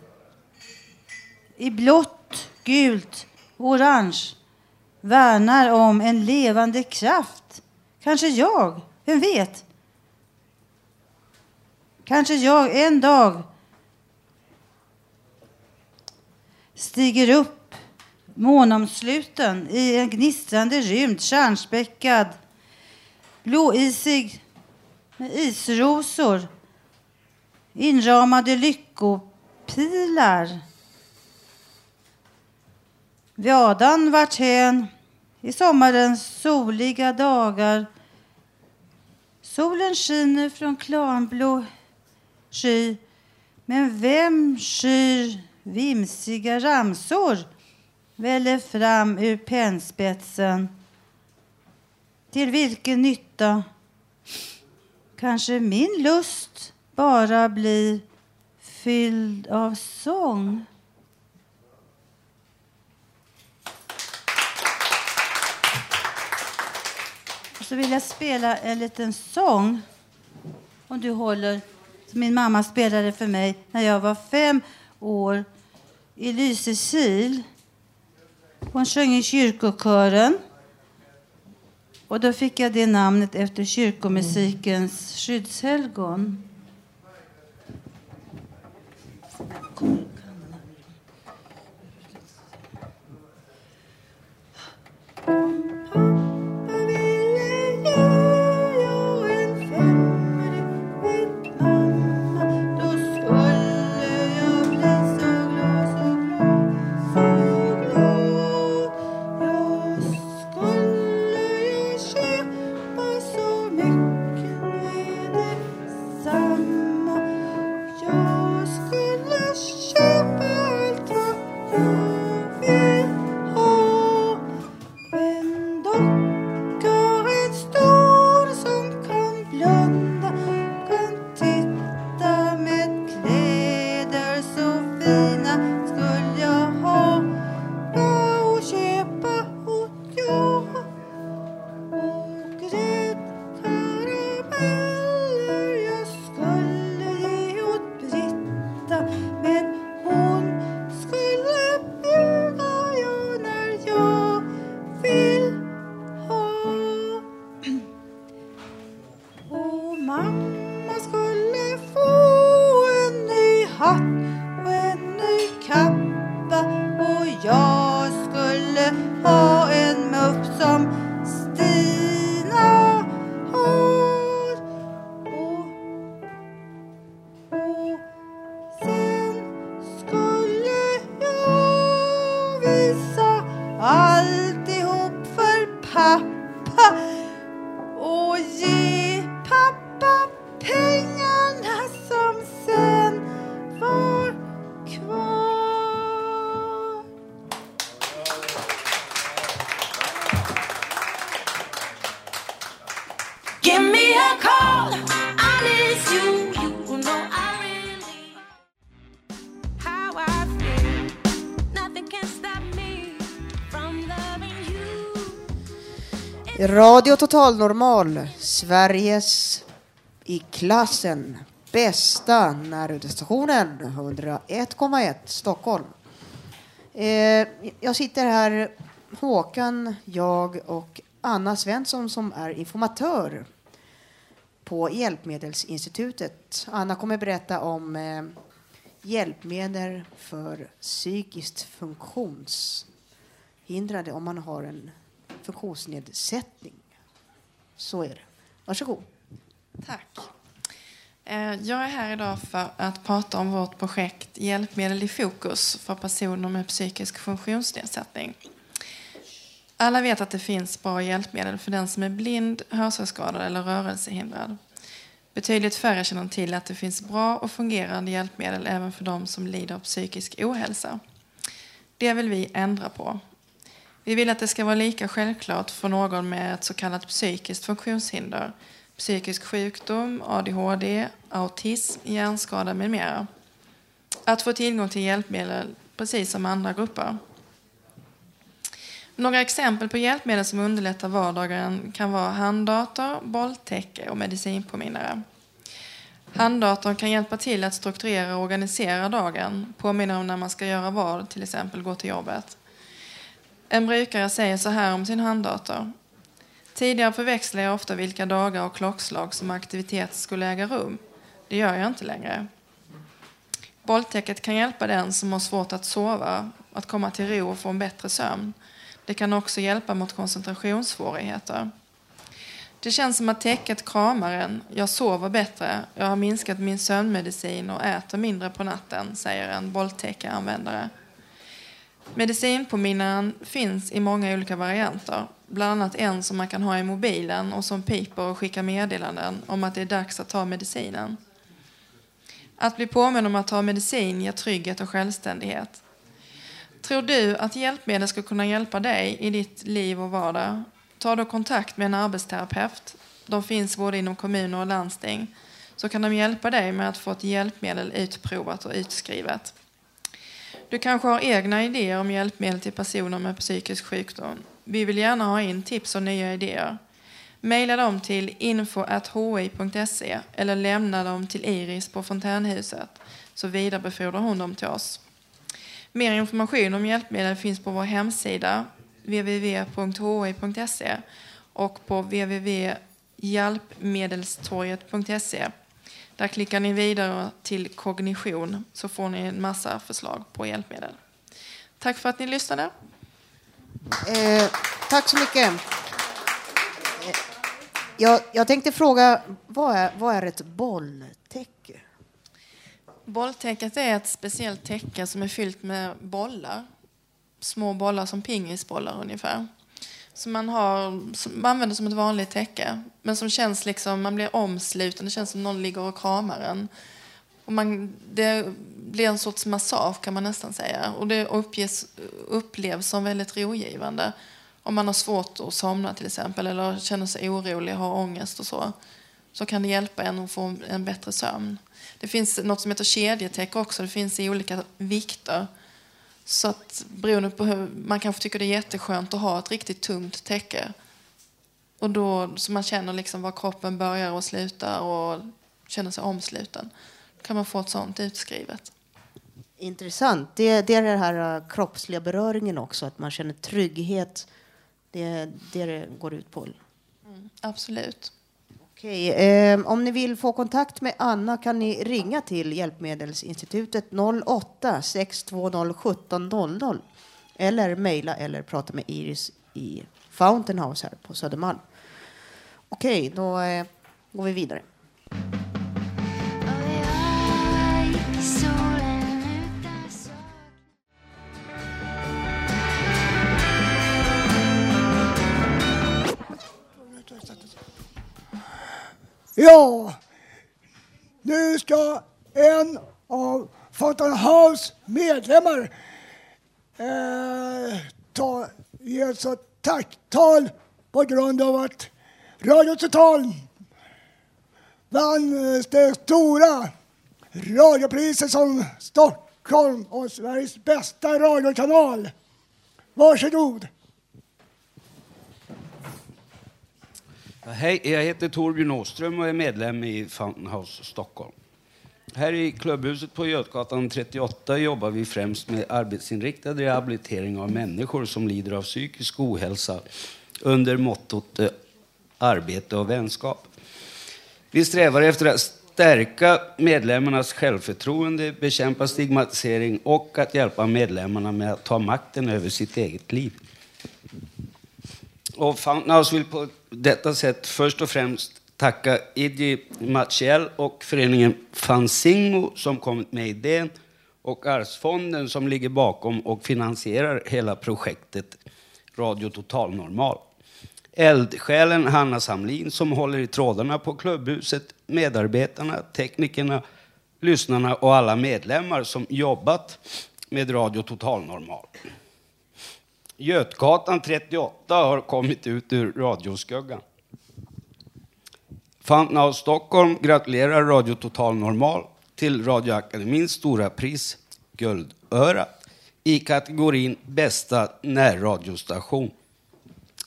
i blått, gult, orange värnar om en levande kraft. Kanske jag, vem vet? Kanske jag en dag stiger upp månomsluten i en gnistrande rymd, stjärnspäckad, blåisig med isrosor, inramade lyckopilar. Vadan vart hän i sommarens soliga dagar. Solen skiner från klarblå sky, men vem skyr vimsiga ramsor väller fram ur pennspetsen. Till vilken nytta? Kanske min lust bara blir fylld av sång. Så vill jag spela en liten sång. Om du håller, som min mamma spelade för mig när jag var fem år i Lysekil. Hon sjöng i kyrkokören. Och då fick jag det namnet efter kyrkomusikens skyddshelgon. Radio Total Normal, Sveriges i klassen bästa närradiostationen 101,1 Stockholm. Eh, jag sitter här, Håkan, jag och Anna Svensson som är informatör på Hjälpmedelsinstitutet. Anna kommer berätta om eh, hjälpmedel för psykiskt funktionshindrade om man har en funktionsnedsättning. Så är det. Varsågod. Tack. Eh, jag är här idag för att prata om vårt projekt Hjälpmedel i fokus för personer med psykisk funktionsnedsättning. Alla vet att det finns bra hjälpmedel för den som är blind, hörselskadad eller rörelsehindrad. Betydligt färre känner till att det finns bra och fungerande hjälpmedel även för de som lider av psykisk ohälsa. Det vill vi ändra på. Vi vill att det ska vara lika självklart för någon med ett så kallat psykiskt funktionshinder, psykisk sjukdom, ADHD, autism, hjärnskada med mera. Att få tillgång till hjälpmedel precis som andra grupper. Några exempel på hjälpmedel som underlättar vardagen kan vara handdator, bolltäcke och medicinpåminnare. Handdatorn kan hjälpa till att strukturera och organisera dagen, påminna om när man ska göra vad, till exempel gå till jobbet. En brukare säger så här om sin handdator. Tidigare förväxlade jag ofta vilka dagar och klockslag som aktivitet skulle äga rum. Det gör jag inte längre. Bolltäcket kan hjälpa den som har svårt att sova att komma till ro och få en bättre sömn. Det kan också hjälpa mot koncentrationssvårigheter. Det känns som att täcket kramar en. Jag sover bättre. Jag har minskat min sömnmedicin och äter mindre på natten, säger en bolltäckeanvändare. Medicinpåminnaren finns i många olika varianter. Bland annat en som man kan ha i mobilen och som piper och skickar meddelanden om att det är dags att ta medicinen. Att bli påmind om att ta medicin ger trygghet och självständighet. Tror du att hjälpmedel ska kunna hjälpa dig i ditt liv och vardag? Ta då kontakt med en arbetsterapeut. De finns både inom kommuner och landsting. Så kan de hjälpa dig med att få ett hjälpmedel utprovat och utskrivet. Du kanske har egna idéer om hjälpmedel till personer med psykisk sjukdom. Vi vill gärna ha in tips och nya idéer. Maila dem till info.hi.se eller lämna dem till Iris på Fontänhuset så vidarebefordrar hon dem till oss. Mer information om hjälpmedel finns på vår hemsida www.hi.se och på www.hjälpmedelstorget.se. Där klickar ni vidare till kognition så får ni en massa förslag på hjälpmedel. Tack för att ni lyssnade. Eh, tack så mycket. Eh, Jag, jag tänkte fråga, vad är, vad är ett bolltäcke? Bolltäcket är ett speciellt täcke som är fyllt med bollar. Små bollar som pingisbollar ungefär. Som man, har, som man använder som ett vanligt täcke. Men som känns liksom, man blir omsluten. Det känns som någon ligger och kramar en. Och man, det blir en sorts massage kan man nästan säga. Och det uppges, upplevs som väldigt rogivande. Om man har svårt att somna till exempel. Eller känner sig orolig, har ångest och så. Så kan det hjälpa en att få en bättre sömn. Det finns något som heter kedjetäcke också. Det finns i olika vikter. Så att beroende på hur, man kanske tycker det är jätteskönt att ha ett riktigt tungt täcke. Och då, så man känner liksom var kroppen börjar och slutar och känner sig omsluten. Då kan man få ett sånt utskrivet. Intressant. Det, det är den här uh, kroppsliga beröringen också, att man känner trygghet. Det är det det går ut på. Mm, absolut. Okej, eh, om ni vill få kontakt med Anna kan ni ringa till Hjälpmedelsinstitutet 08 620 1700 eller mejla eller prata med Iris i Fountain House här på Södermalm. Okej, då eh, går vi vidare. Ja, nu ska en av Fountain House medlemmar eh, ta, ge ett så tacktal på grund av att Radio Total vann det stora radiopriset som Stockholm och Sveriges bästa radiokanal. Varsågod. Hej, jag heter Torbjörn Åström och är medlem i Fountainhouse Stockholm. Här i klubbhuset på Götgatan 38 jobbar vi främst med arbetsinriktad rehabilitering av människor som lider av psykisk ohälsa under mottot eh, arbete och vänskap. Vi strävar efter att stärka medlemmarnas självförtroende, bekämpa stigmatisering och att hjälpa medlemmarna med att ta makten över sitt eget liv. Och Fountain House vill på detta sätt först och främst tacka Idi Maciel och föreningen Fanzingo som kommit med idén och Arvsfonden som ligger bakom och finansierar hela projektet Radio Total Normal. Eldsjälen Hanna Samlin som håller i trådarna på klubbhuset, medarbetarna, teknikerna, lyssnarna och alla medlemmar som jobbat med Radio Total Normal. Götgatan 38 har kommit ut ur radioskuggan. Fountain of Stockholm gratulerar Radio Total Normal till Radioakademins stora pris, Guldöra, i kategorin Bästa närradiostation.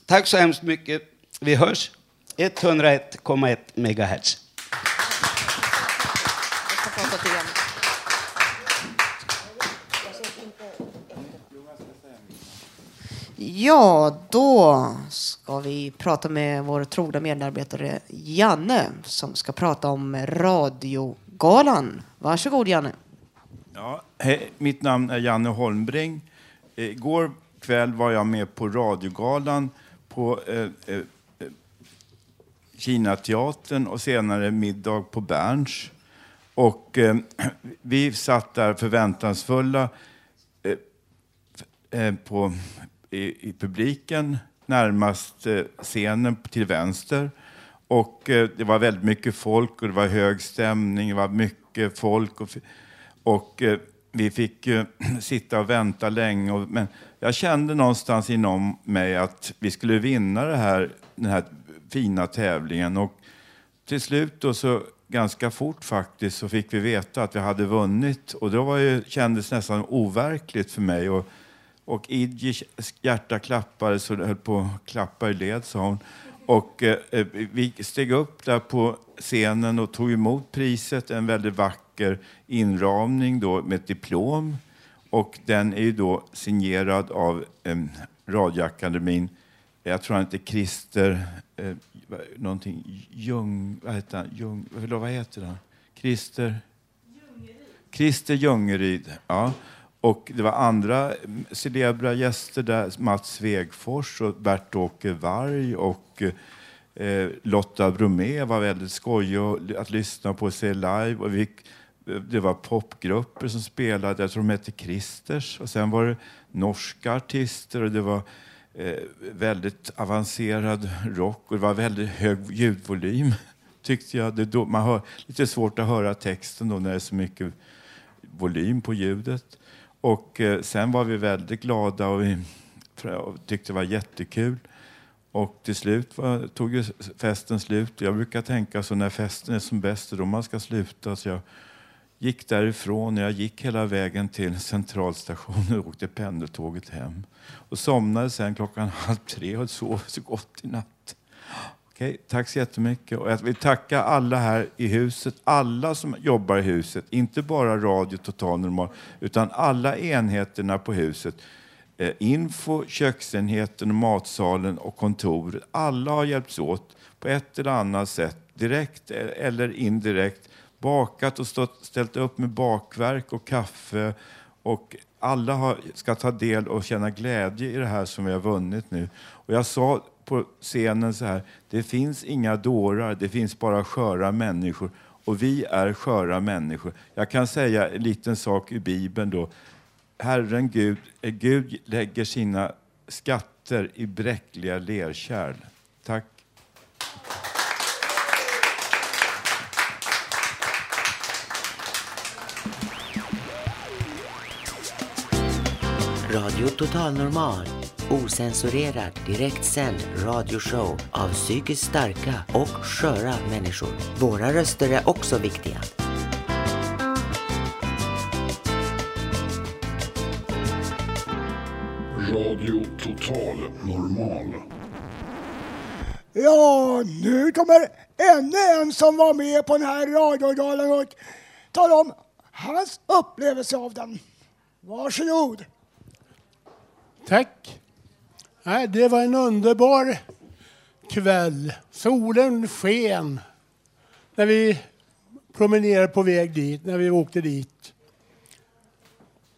Tack så hemskt mycket. Vi hörs 101,1 megahertz. Ja, då ska vi prata med vår trogna medarbetare Janne som ska prata om radiogalan. Varsågod Janne. Ja, hej, mitt namn är Janne Holmbring. Igår kväll var jag med på radiogalan på eh, eh, eh Kinateatern och senare middag på Berns. Och eh, vi satt där förväntansfulla eh, eh, på, i, i publiken närmast eh, scenen till vänster. Och eh, det var väldigt mycket folk och det var hög stämning, det var mycket folk. Och, och eh, vi fick sitta och vänta länge. Och, men jag kände någonstans inom mig att vi skulle vinna det här, den här fina tävlingen. Och till slut då så ganska fort faktiskt så fick vi veta att vi hade vunnit. Och då var det, kändes nästan overkligt för mig. Och, och Idjis hjärta klappade så det höll på att klappa i led, sa hon. Och eh, eh, vi steg upp där på scenen och tog emot priset, en väldigt vacker inramning då med ett diplom. Och den är ju då signerad av eh, Radioakademin. Jag tror han heter Christer, eh, någonting, Ljung, vad heter han? Ljung, vad heter han? Christer? Christer Ljungeryd. Ja. Och det var andra celebra gäster där, Mats Svegfors och Bert-Åke Varg och eh, Lotta Bromé var väldigt skojig att lyssna på och se live. Och vi, eh, det var popgrupper som spelade, jag tror de hette Christers. Och sen var det norska artister och det var eh, väldigt avancerad rock och det var väldigt hög ljudvolym tyckte jag. Det man har lite svårt att höra texten då när det är så mycket volym på ljudet. Och eh, sen var vi väldigt glada och vi tyckte det var jättekul. Och till slut var, tog ju festen slut. Jag brukar tänka så när festen är som bäst, då man ska sluta. Så jag gick därifrån, jag gick hela vägen till centralstationen och åkte pendeltåget hem. Och somnade sen klockan halv tre och sov så gott i natt. Okej, tack så jättemycket. Och jag vill tacka alla här i huset, alla som jobbar i huset, inte bara Radio Total Normal, utan alla enheterna på huset. Eh, info, köksenheten, matsalen och kontoret. Alla har hjälpts åt på ett eller annat sätt, direkt eller indirekt, bakat och stått, ställt upp med bakverk och kaffe. Och alla har, ska ta del och känna glädje i det här som vi har vunnit nu. Och jag sa på scenen så här, det finns inga dårar, det finns bara sköra människor. Och vi är sköra människor. Jag kan säga en liten sak i Bibeln då. Herren Gud, eh, Gud lägger sina skatter i bräckliga lerkärl. Tack. Radio Total Normal. Osensurerad, direktsänd radioshow av psykiskt starka och sköra människor. Våra röster är också viktiga. Radio Total Normal. Ja, nu kommer ännu en som var med på den här radiogalan och talar om hans upplevelse av den. Varsågod. Tack. Nej, det var en underbar kväll. Solen sken när vi promenerade på väg dit, när vi åkte dit.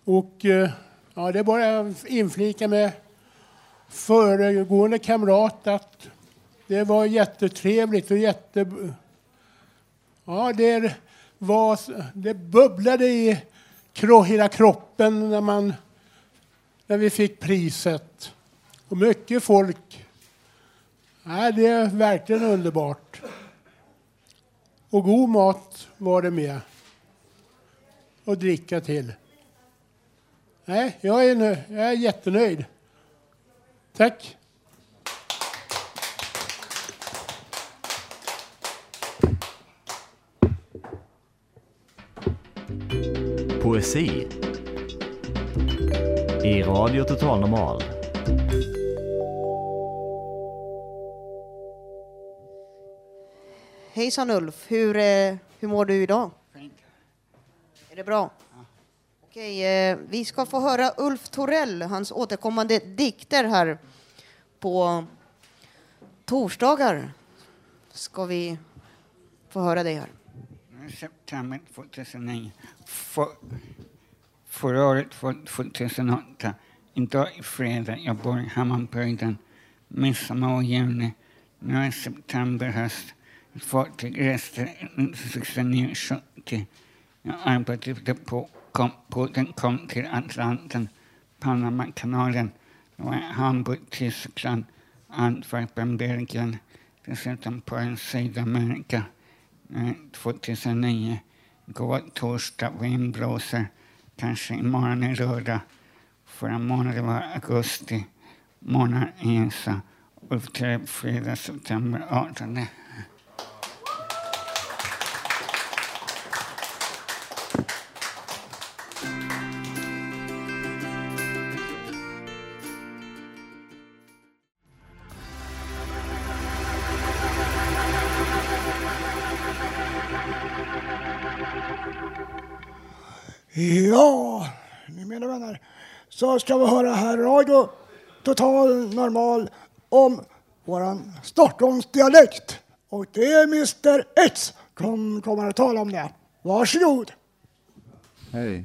Och eh, ja, det är bara att inflika med föregående kamrat att det var jättetrevligt och jätte... Ja, det, var, det bubblade i hela kroppen när, man, när vi fick priset. Och mycket folk. Nej, det är verkligen underbart. Och god mat var det med. Och dricka till. Nej, jag är, nöjd. jag är jättenöjd. Tack. Poesi i Radio Total Normal. Hejsan Ulf, hur, eh, hur mår du idag? Fint. Är det bra? Okej, eh, vi ska få höra Ulf Torell, hans återkommande dikter här på torsdagar. Ska vi få höra dig här? September 2009. För, förra året, för 2008. Idag är fredag. Jag bor i Hammarbyhöjden. Midsommar och juni. Nu är september, höst. Ett reste 1969-70. Jag arbetade på kom, båten kom till Atlanten, Panamakanalen. Det var Hamburg, Tyskland, Antwerpen, Belgien. Dessutom på en Sydamerika. Eh, 2009. Går torsdag, vind blåser. Kanske imorgon är lördag. Förra månaden var augusti. Månad ESA. Ulf Treb, fredag, september 18. Så ska vi höra här radio Total Normal om våran Stockholmsdialekt. Och det är Mr X som kommer att tala om det. Varsågod. Hej.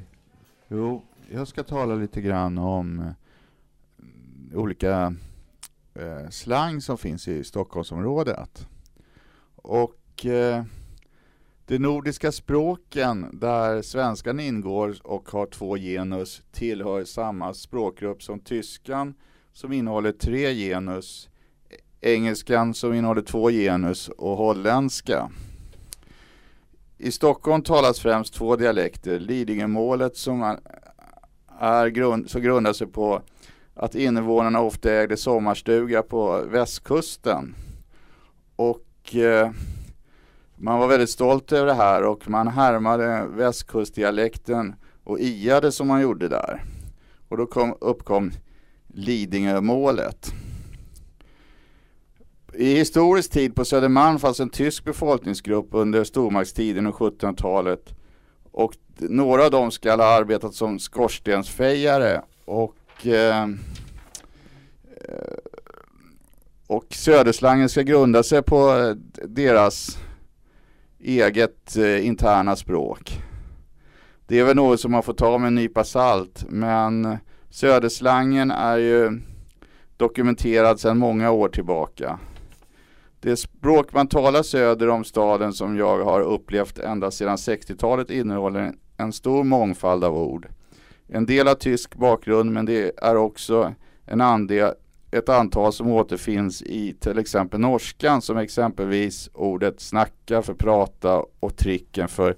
Jo, jag ska tala lite grann om eh, olika eh, slang som finns i Stockholmsområdet. Och eh, de nordiska språken där svenskan ingår och har två genus tillhör samma språkgrupp som tyskan som innehåller tre genus, engelskan som innehåller två genus och holländska. I Stockholm talas främst två dialekter, Lidingömålet som är grund, som grundar sig på att invånarna ofta ägde sommarstuga på västkusten. Och eh, man var väldigt stolt över det här och man härmade västkustdialekten och iade som man gjorde där. Och då kom, uppkom Lidingömålet. I historisk tid på Södermalm fanns en tysk befolkningsgrupp under stormaktstiden och 1700-talet. Och några av dem ska ha arbetat som skorstensfejare och eh, eh, och söderslangen ska grunda sig på deras eget eh, interna språk. Det är väl något som man får ta med en nypa salt, men söderslangen är ju dokumenterad sedan många år tillbaka. Det språk man talar söder om staden som jag har upplevt ända sedan 60-talet innehåller en stor mångfald av ord. En del har tysk bakgrund men det är också en andel, ett antal som återfinns i till exempel norskan som exempelvis ordet snacka för prata och tricken för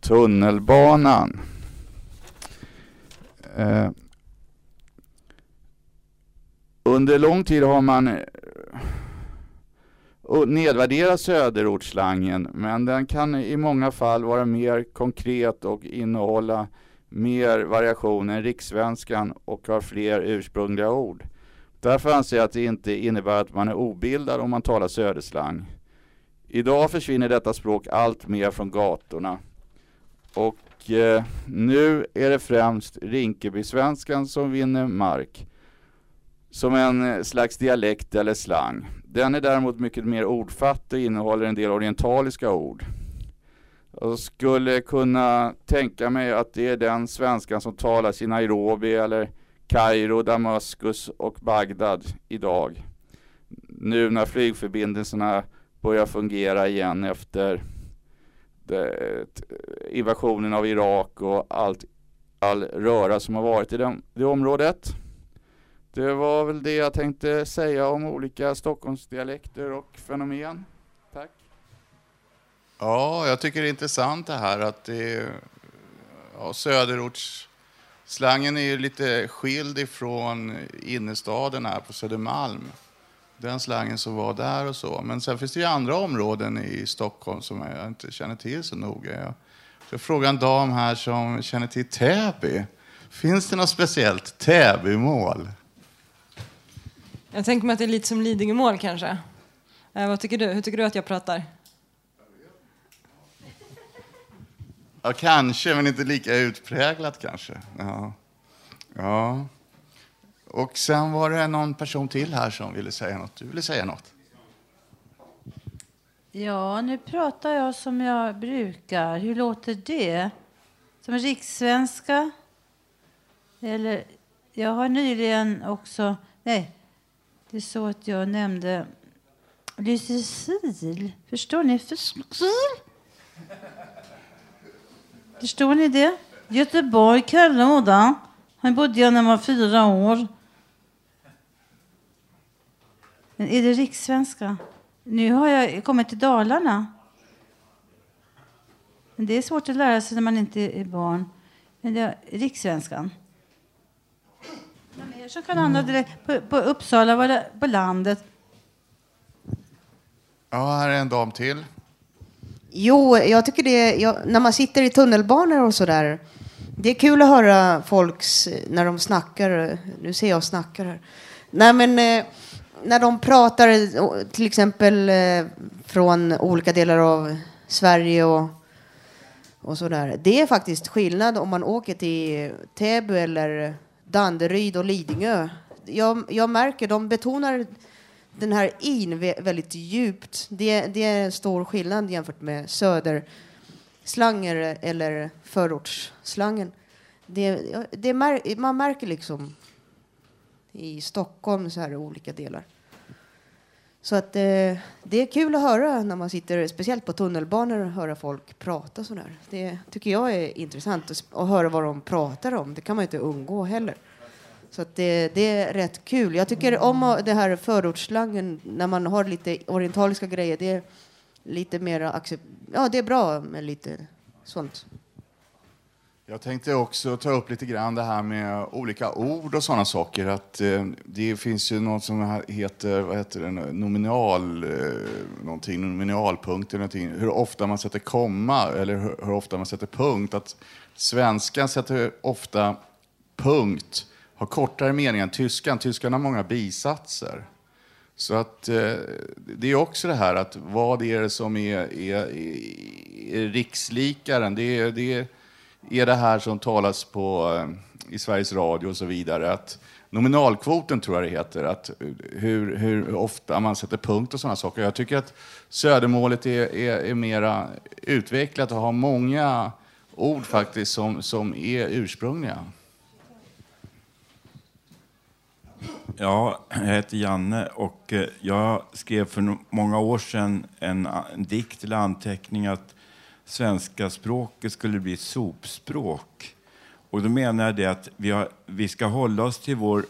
tunnelbanan. Eh, under lång tid har man eh, nedvärderat söderortsslangen men den kan i många fall vara mer konkret och innehålla mer variation än rikssvenskan och har fler ursprungliga ord. Därför anser jag att det inte innebär att man är obildad om man talar söderslang. Idag försvinner detta språk allt mer från gatorna. Och eh, nu är det främst Rinkeby-svenskan som vinner mark. Som en eh, slags dialekt eller slang. Den är däremot mycket mer ordfattig och innehåller en del orientaliska ord. Jag skulle kunna tänka mig att det är den svenskan som talas i Nairobi eller Kairo, Damaskus och Bagdad idag. Nu när flygförbindelserna börjar fungera igen efter det, invasionen av Irak och allt, all röra som har varit i det, det området. Det var väl det jag tänkte säga om olika Stockholmsdialekter och fenomen. Tack. Ja, jag tycker det är intressant det här att det är, ja, Slangen är ju lite skild ifrån innerstaden här på Södermalm. Den slangen som var där och så. Men sen finns det ju andra områden i Stockholm som jag inte känner till så noga. Jag ska fråga en dam här som känner till Täby. Finns det något speciellt Täbymål? Jag tänker mig att det är lite som Lidingömål kanske. Eh, vad tycker du? Hur tycker du att jag pratar? Ja, kanske, men inte lika utpräglat kanske. Ja. ja. Och sen var det någon person till här som ville säga något. Du ville säga något? Ja, nu pratar jag som jag brukar. Hur låter det? Som rikssvenska? Eller, jag har nyligen också... Nej, det är så att jag nämnde Lysekil. Förstår ni? Lysekil? Förstår ni det? Göteborg, Kallåda. Här bodde jag när jag var fyra år. Men är det rikssvenska? Nu har jag kommit till Dalarna. Men det är svårt att lära sig när man inte är barn. Men det är rikssvenskan. Mer som kan handla direkt på, på Uppsala, var det, på landet. Ja, här är en dam till. Jo, jag tycker det, jag, när man sitter i tunnelbanor och sådär. Det är kul att höra folks, när de snackar, nu ser jag snackar här. Nej men, eh, när de pratar eh, till exempel eh, från olika delar av Sverige och, och sådär. Det är faktiskt skillnad om man åker till Täby eller Danderyd och Lidingö. Jag, jag märker, de betonar den här in väldigt djupt. Det, det är en stor skillnad jämfört med söderslanger eller förortsslangen. Det, det mär, man märker liksom i Stockholm så här olika delar. Så att eh, det är kul att höra när man sitter, speciellt på tunnelbanor, och höra folk prata sådär. Det tycker jag är intressant att, att höra vad de pratar om. Det kan man inte undgå heller. Så att det, det är rätt kul. Jag tycker om det här förortsslangen när man har lite orientaliska grejer. Det är lite mer accept... Ja, det är bra med lite sånt. Jag tänkte också ta upp lite grann det här med olika ord och sådana saker. Att eh, det finns ju något som heter, vad heter det, nominal, eh, någonting, nominalpunkt eller någonting. Hur ofta man sätter komma eller hur, hur ofta man sätter punkt. Att svenskan sätter ofta punkt, har kortare mening än tyskan. Tyskan har många bisatser. Så att eh, det är också det här att vad är det som är, är, är, är rikslikaren? Det är, det är är det här som talas på, eh, i Sveriges Radio och så vidare. Att nominalkvoten tror jag det heter, att hur, hur ofta man sätter punkt och sådana saker. Jag tycker att södermålet är, är, är mera utvecklat och har många ord faktiskt som, som är ursprungliga. Ja, jag heter Janne och eh, jag skrev för många år sedan en, en dikt eller anteckning att svenska språket skulle bli sopspråk. Och då menar jag det att vi, har, vi ska hålla oss till vår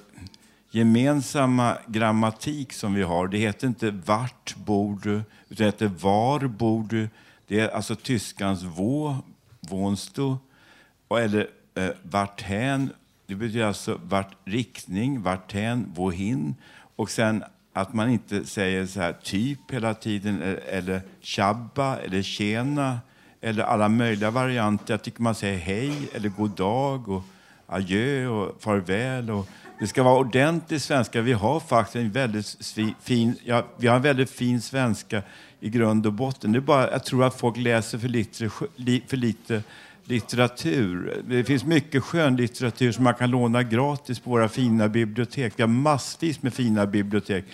gemensamma grammatik som vi har. Det heter inte vart bor du, utan det heter var bor du. Det är alltså tyskans wo, wohnst du, eller eh, varthän. Det betyder alltså vart riktning, varthän, wohin. Och sen att man inte säger så här typ hela tiden, e-, eller, tjabba eller tjena eller alla möjliga varianter. Jag tycker man säger hej eller god dag och adjö och farväl. Och det ska vara ordentlig svenska. Vi har faktiskt en väldigt fin, ja, vi har en väldigt fin svenska i grund och botten. Det är bara, jag tror att folk läser för lite, för lite litteratur. Det finns mycket skönlitteratur som man kan låna gratis på våra fina bibliotek. Vi har massvis med fina bibliotek.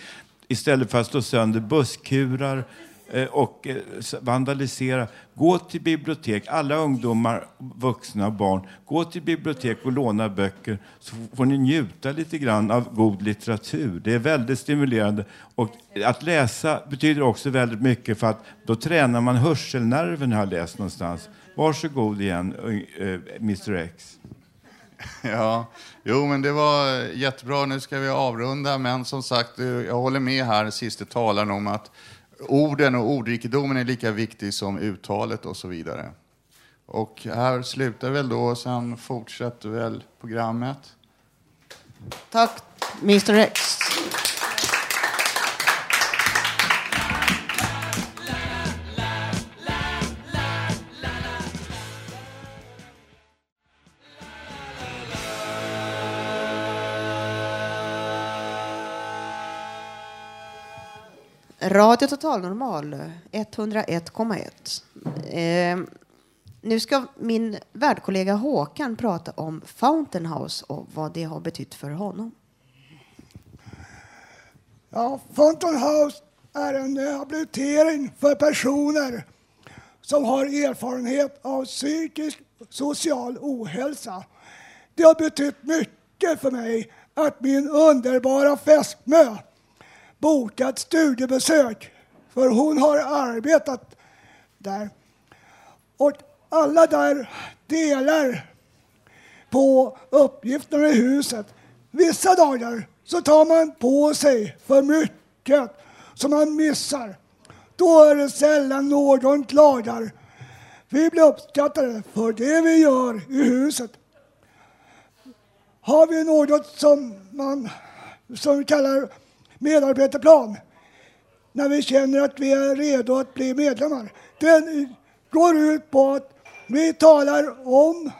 Istället för att slå sönder busskurar eh, och eh, vandalisera. Gå till bibliotek, alla ungdomar, vuxna och barn. Gå till bibliotek och låna böcker så får ni njuta lite grann av god litteratur. Det är väldigt stimulerande. Och att läsa betyder också väldigt mycket för att då tränar man hörselnerven har jag läst någonstans. Varsågod igen, eh, Mr X. Ja, jo men det var jättebra. Nu ska vi avrunda, men som sagt, eh, jag håller med här, siste talaren, om att orden och ordrikedomen är lika viktig som uttalet och så vidare. Och här slutar väl då, sen fortsätter väl programmet. Tack, Mr X. Radio Total Normal 101,1. Eh, nu ska min värdkollega Håkan prata om Fountain House och vad det har betytt för honom. Ja, Fountain House är en rehabilitering för personer som har erfarenhet av psykisk social ohälsa. Det har betytt mycket för mig att min underbara fästmö bokat studiebesök, för hon har arbetat där. Och alla där delar på uppgifterna i huset. Vissa dagar så tar man på sig för mycket som man missar. Då är det sällan någon klagar. Vi blir uppskattade för det vi gör i huset. Har vi något som man som vi kallar medarbetarplan när vi känner att vi är redo att bli medlemmar. Den går ut på att vi talar om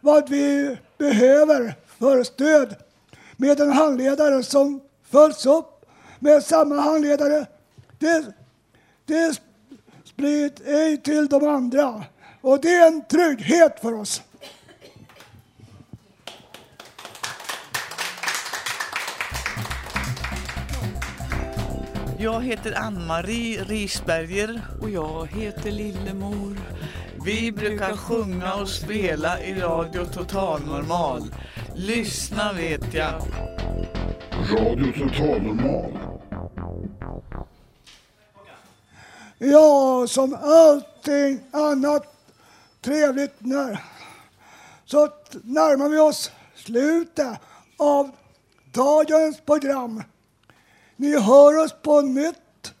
vad vi behöver för stöd med en handledare som följs upp med samma handledare. Det, det sprids ej till de andra och det är en trygghet för oss. Jag heter Ann-Marie Risberger. Och jag heter Lillemor. Vi brukar sjunga och spela i Radio Total Normal. Lyssna vet jag. Radio Total Normal. Ja, som allting annat trevligt när, så närmar vi oss slutet av dagens program. Ni hör oss på nytt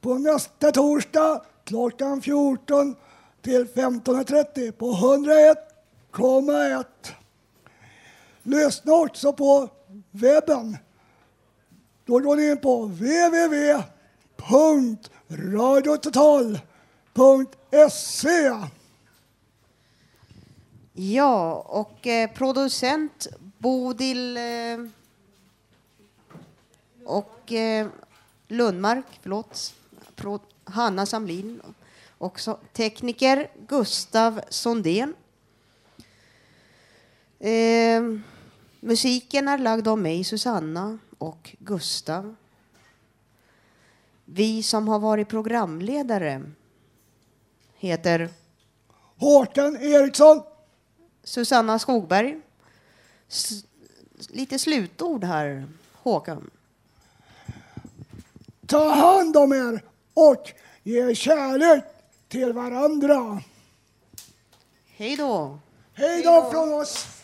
på nästa torsdag klockan 14 till 15.30 på 101,1. Lyssna också på webben. Då går ni in på www.radiototal.se. Ja, och eh, producent Bodil eh, och eh, Lundmark, förlåt, Hanna Samlin. Också tekniker Gustav Sondén. Eh, musiken är lagd av mig, Susanna och Gustav. Vi som har varit programledare heter Håkan Eriksson. Susanna Skogberg. S- lite slutord här, Håkan. Ta hand om er och ge kärlek till varandra. Hej då. Hej då från oss.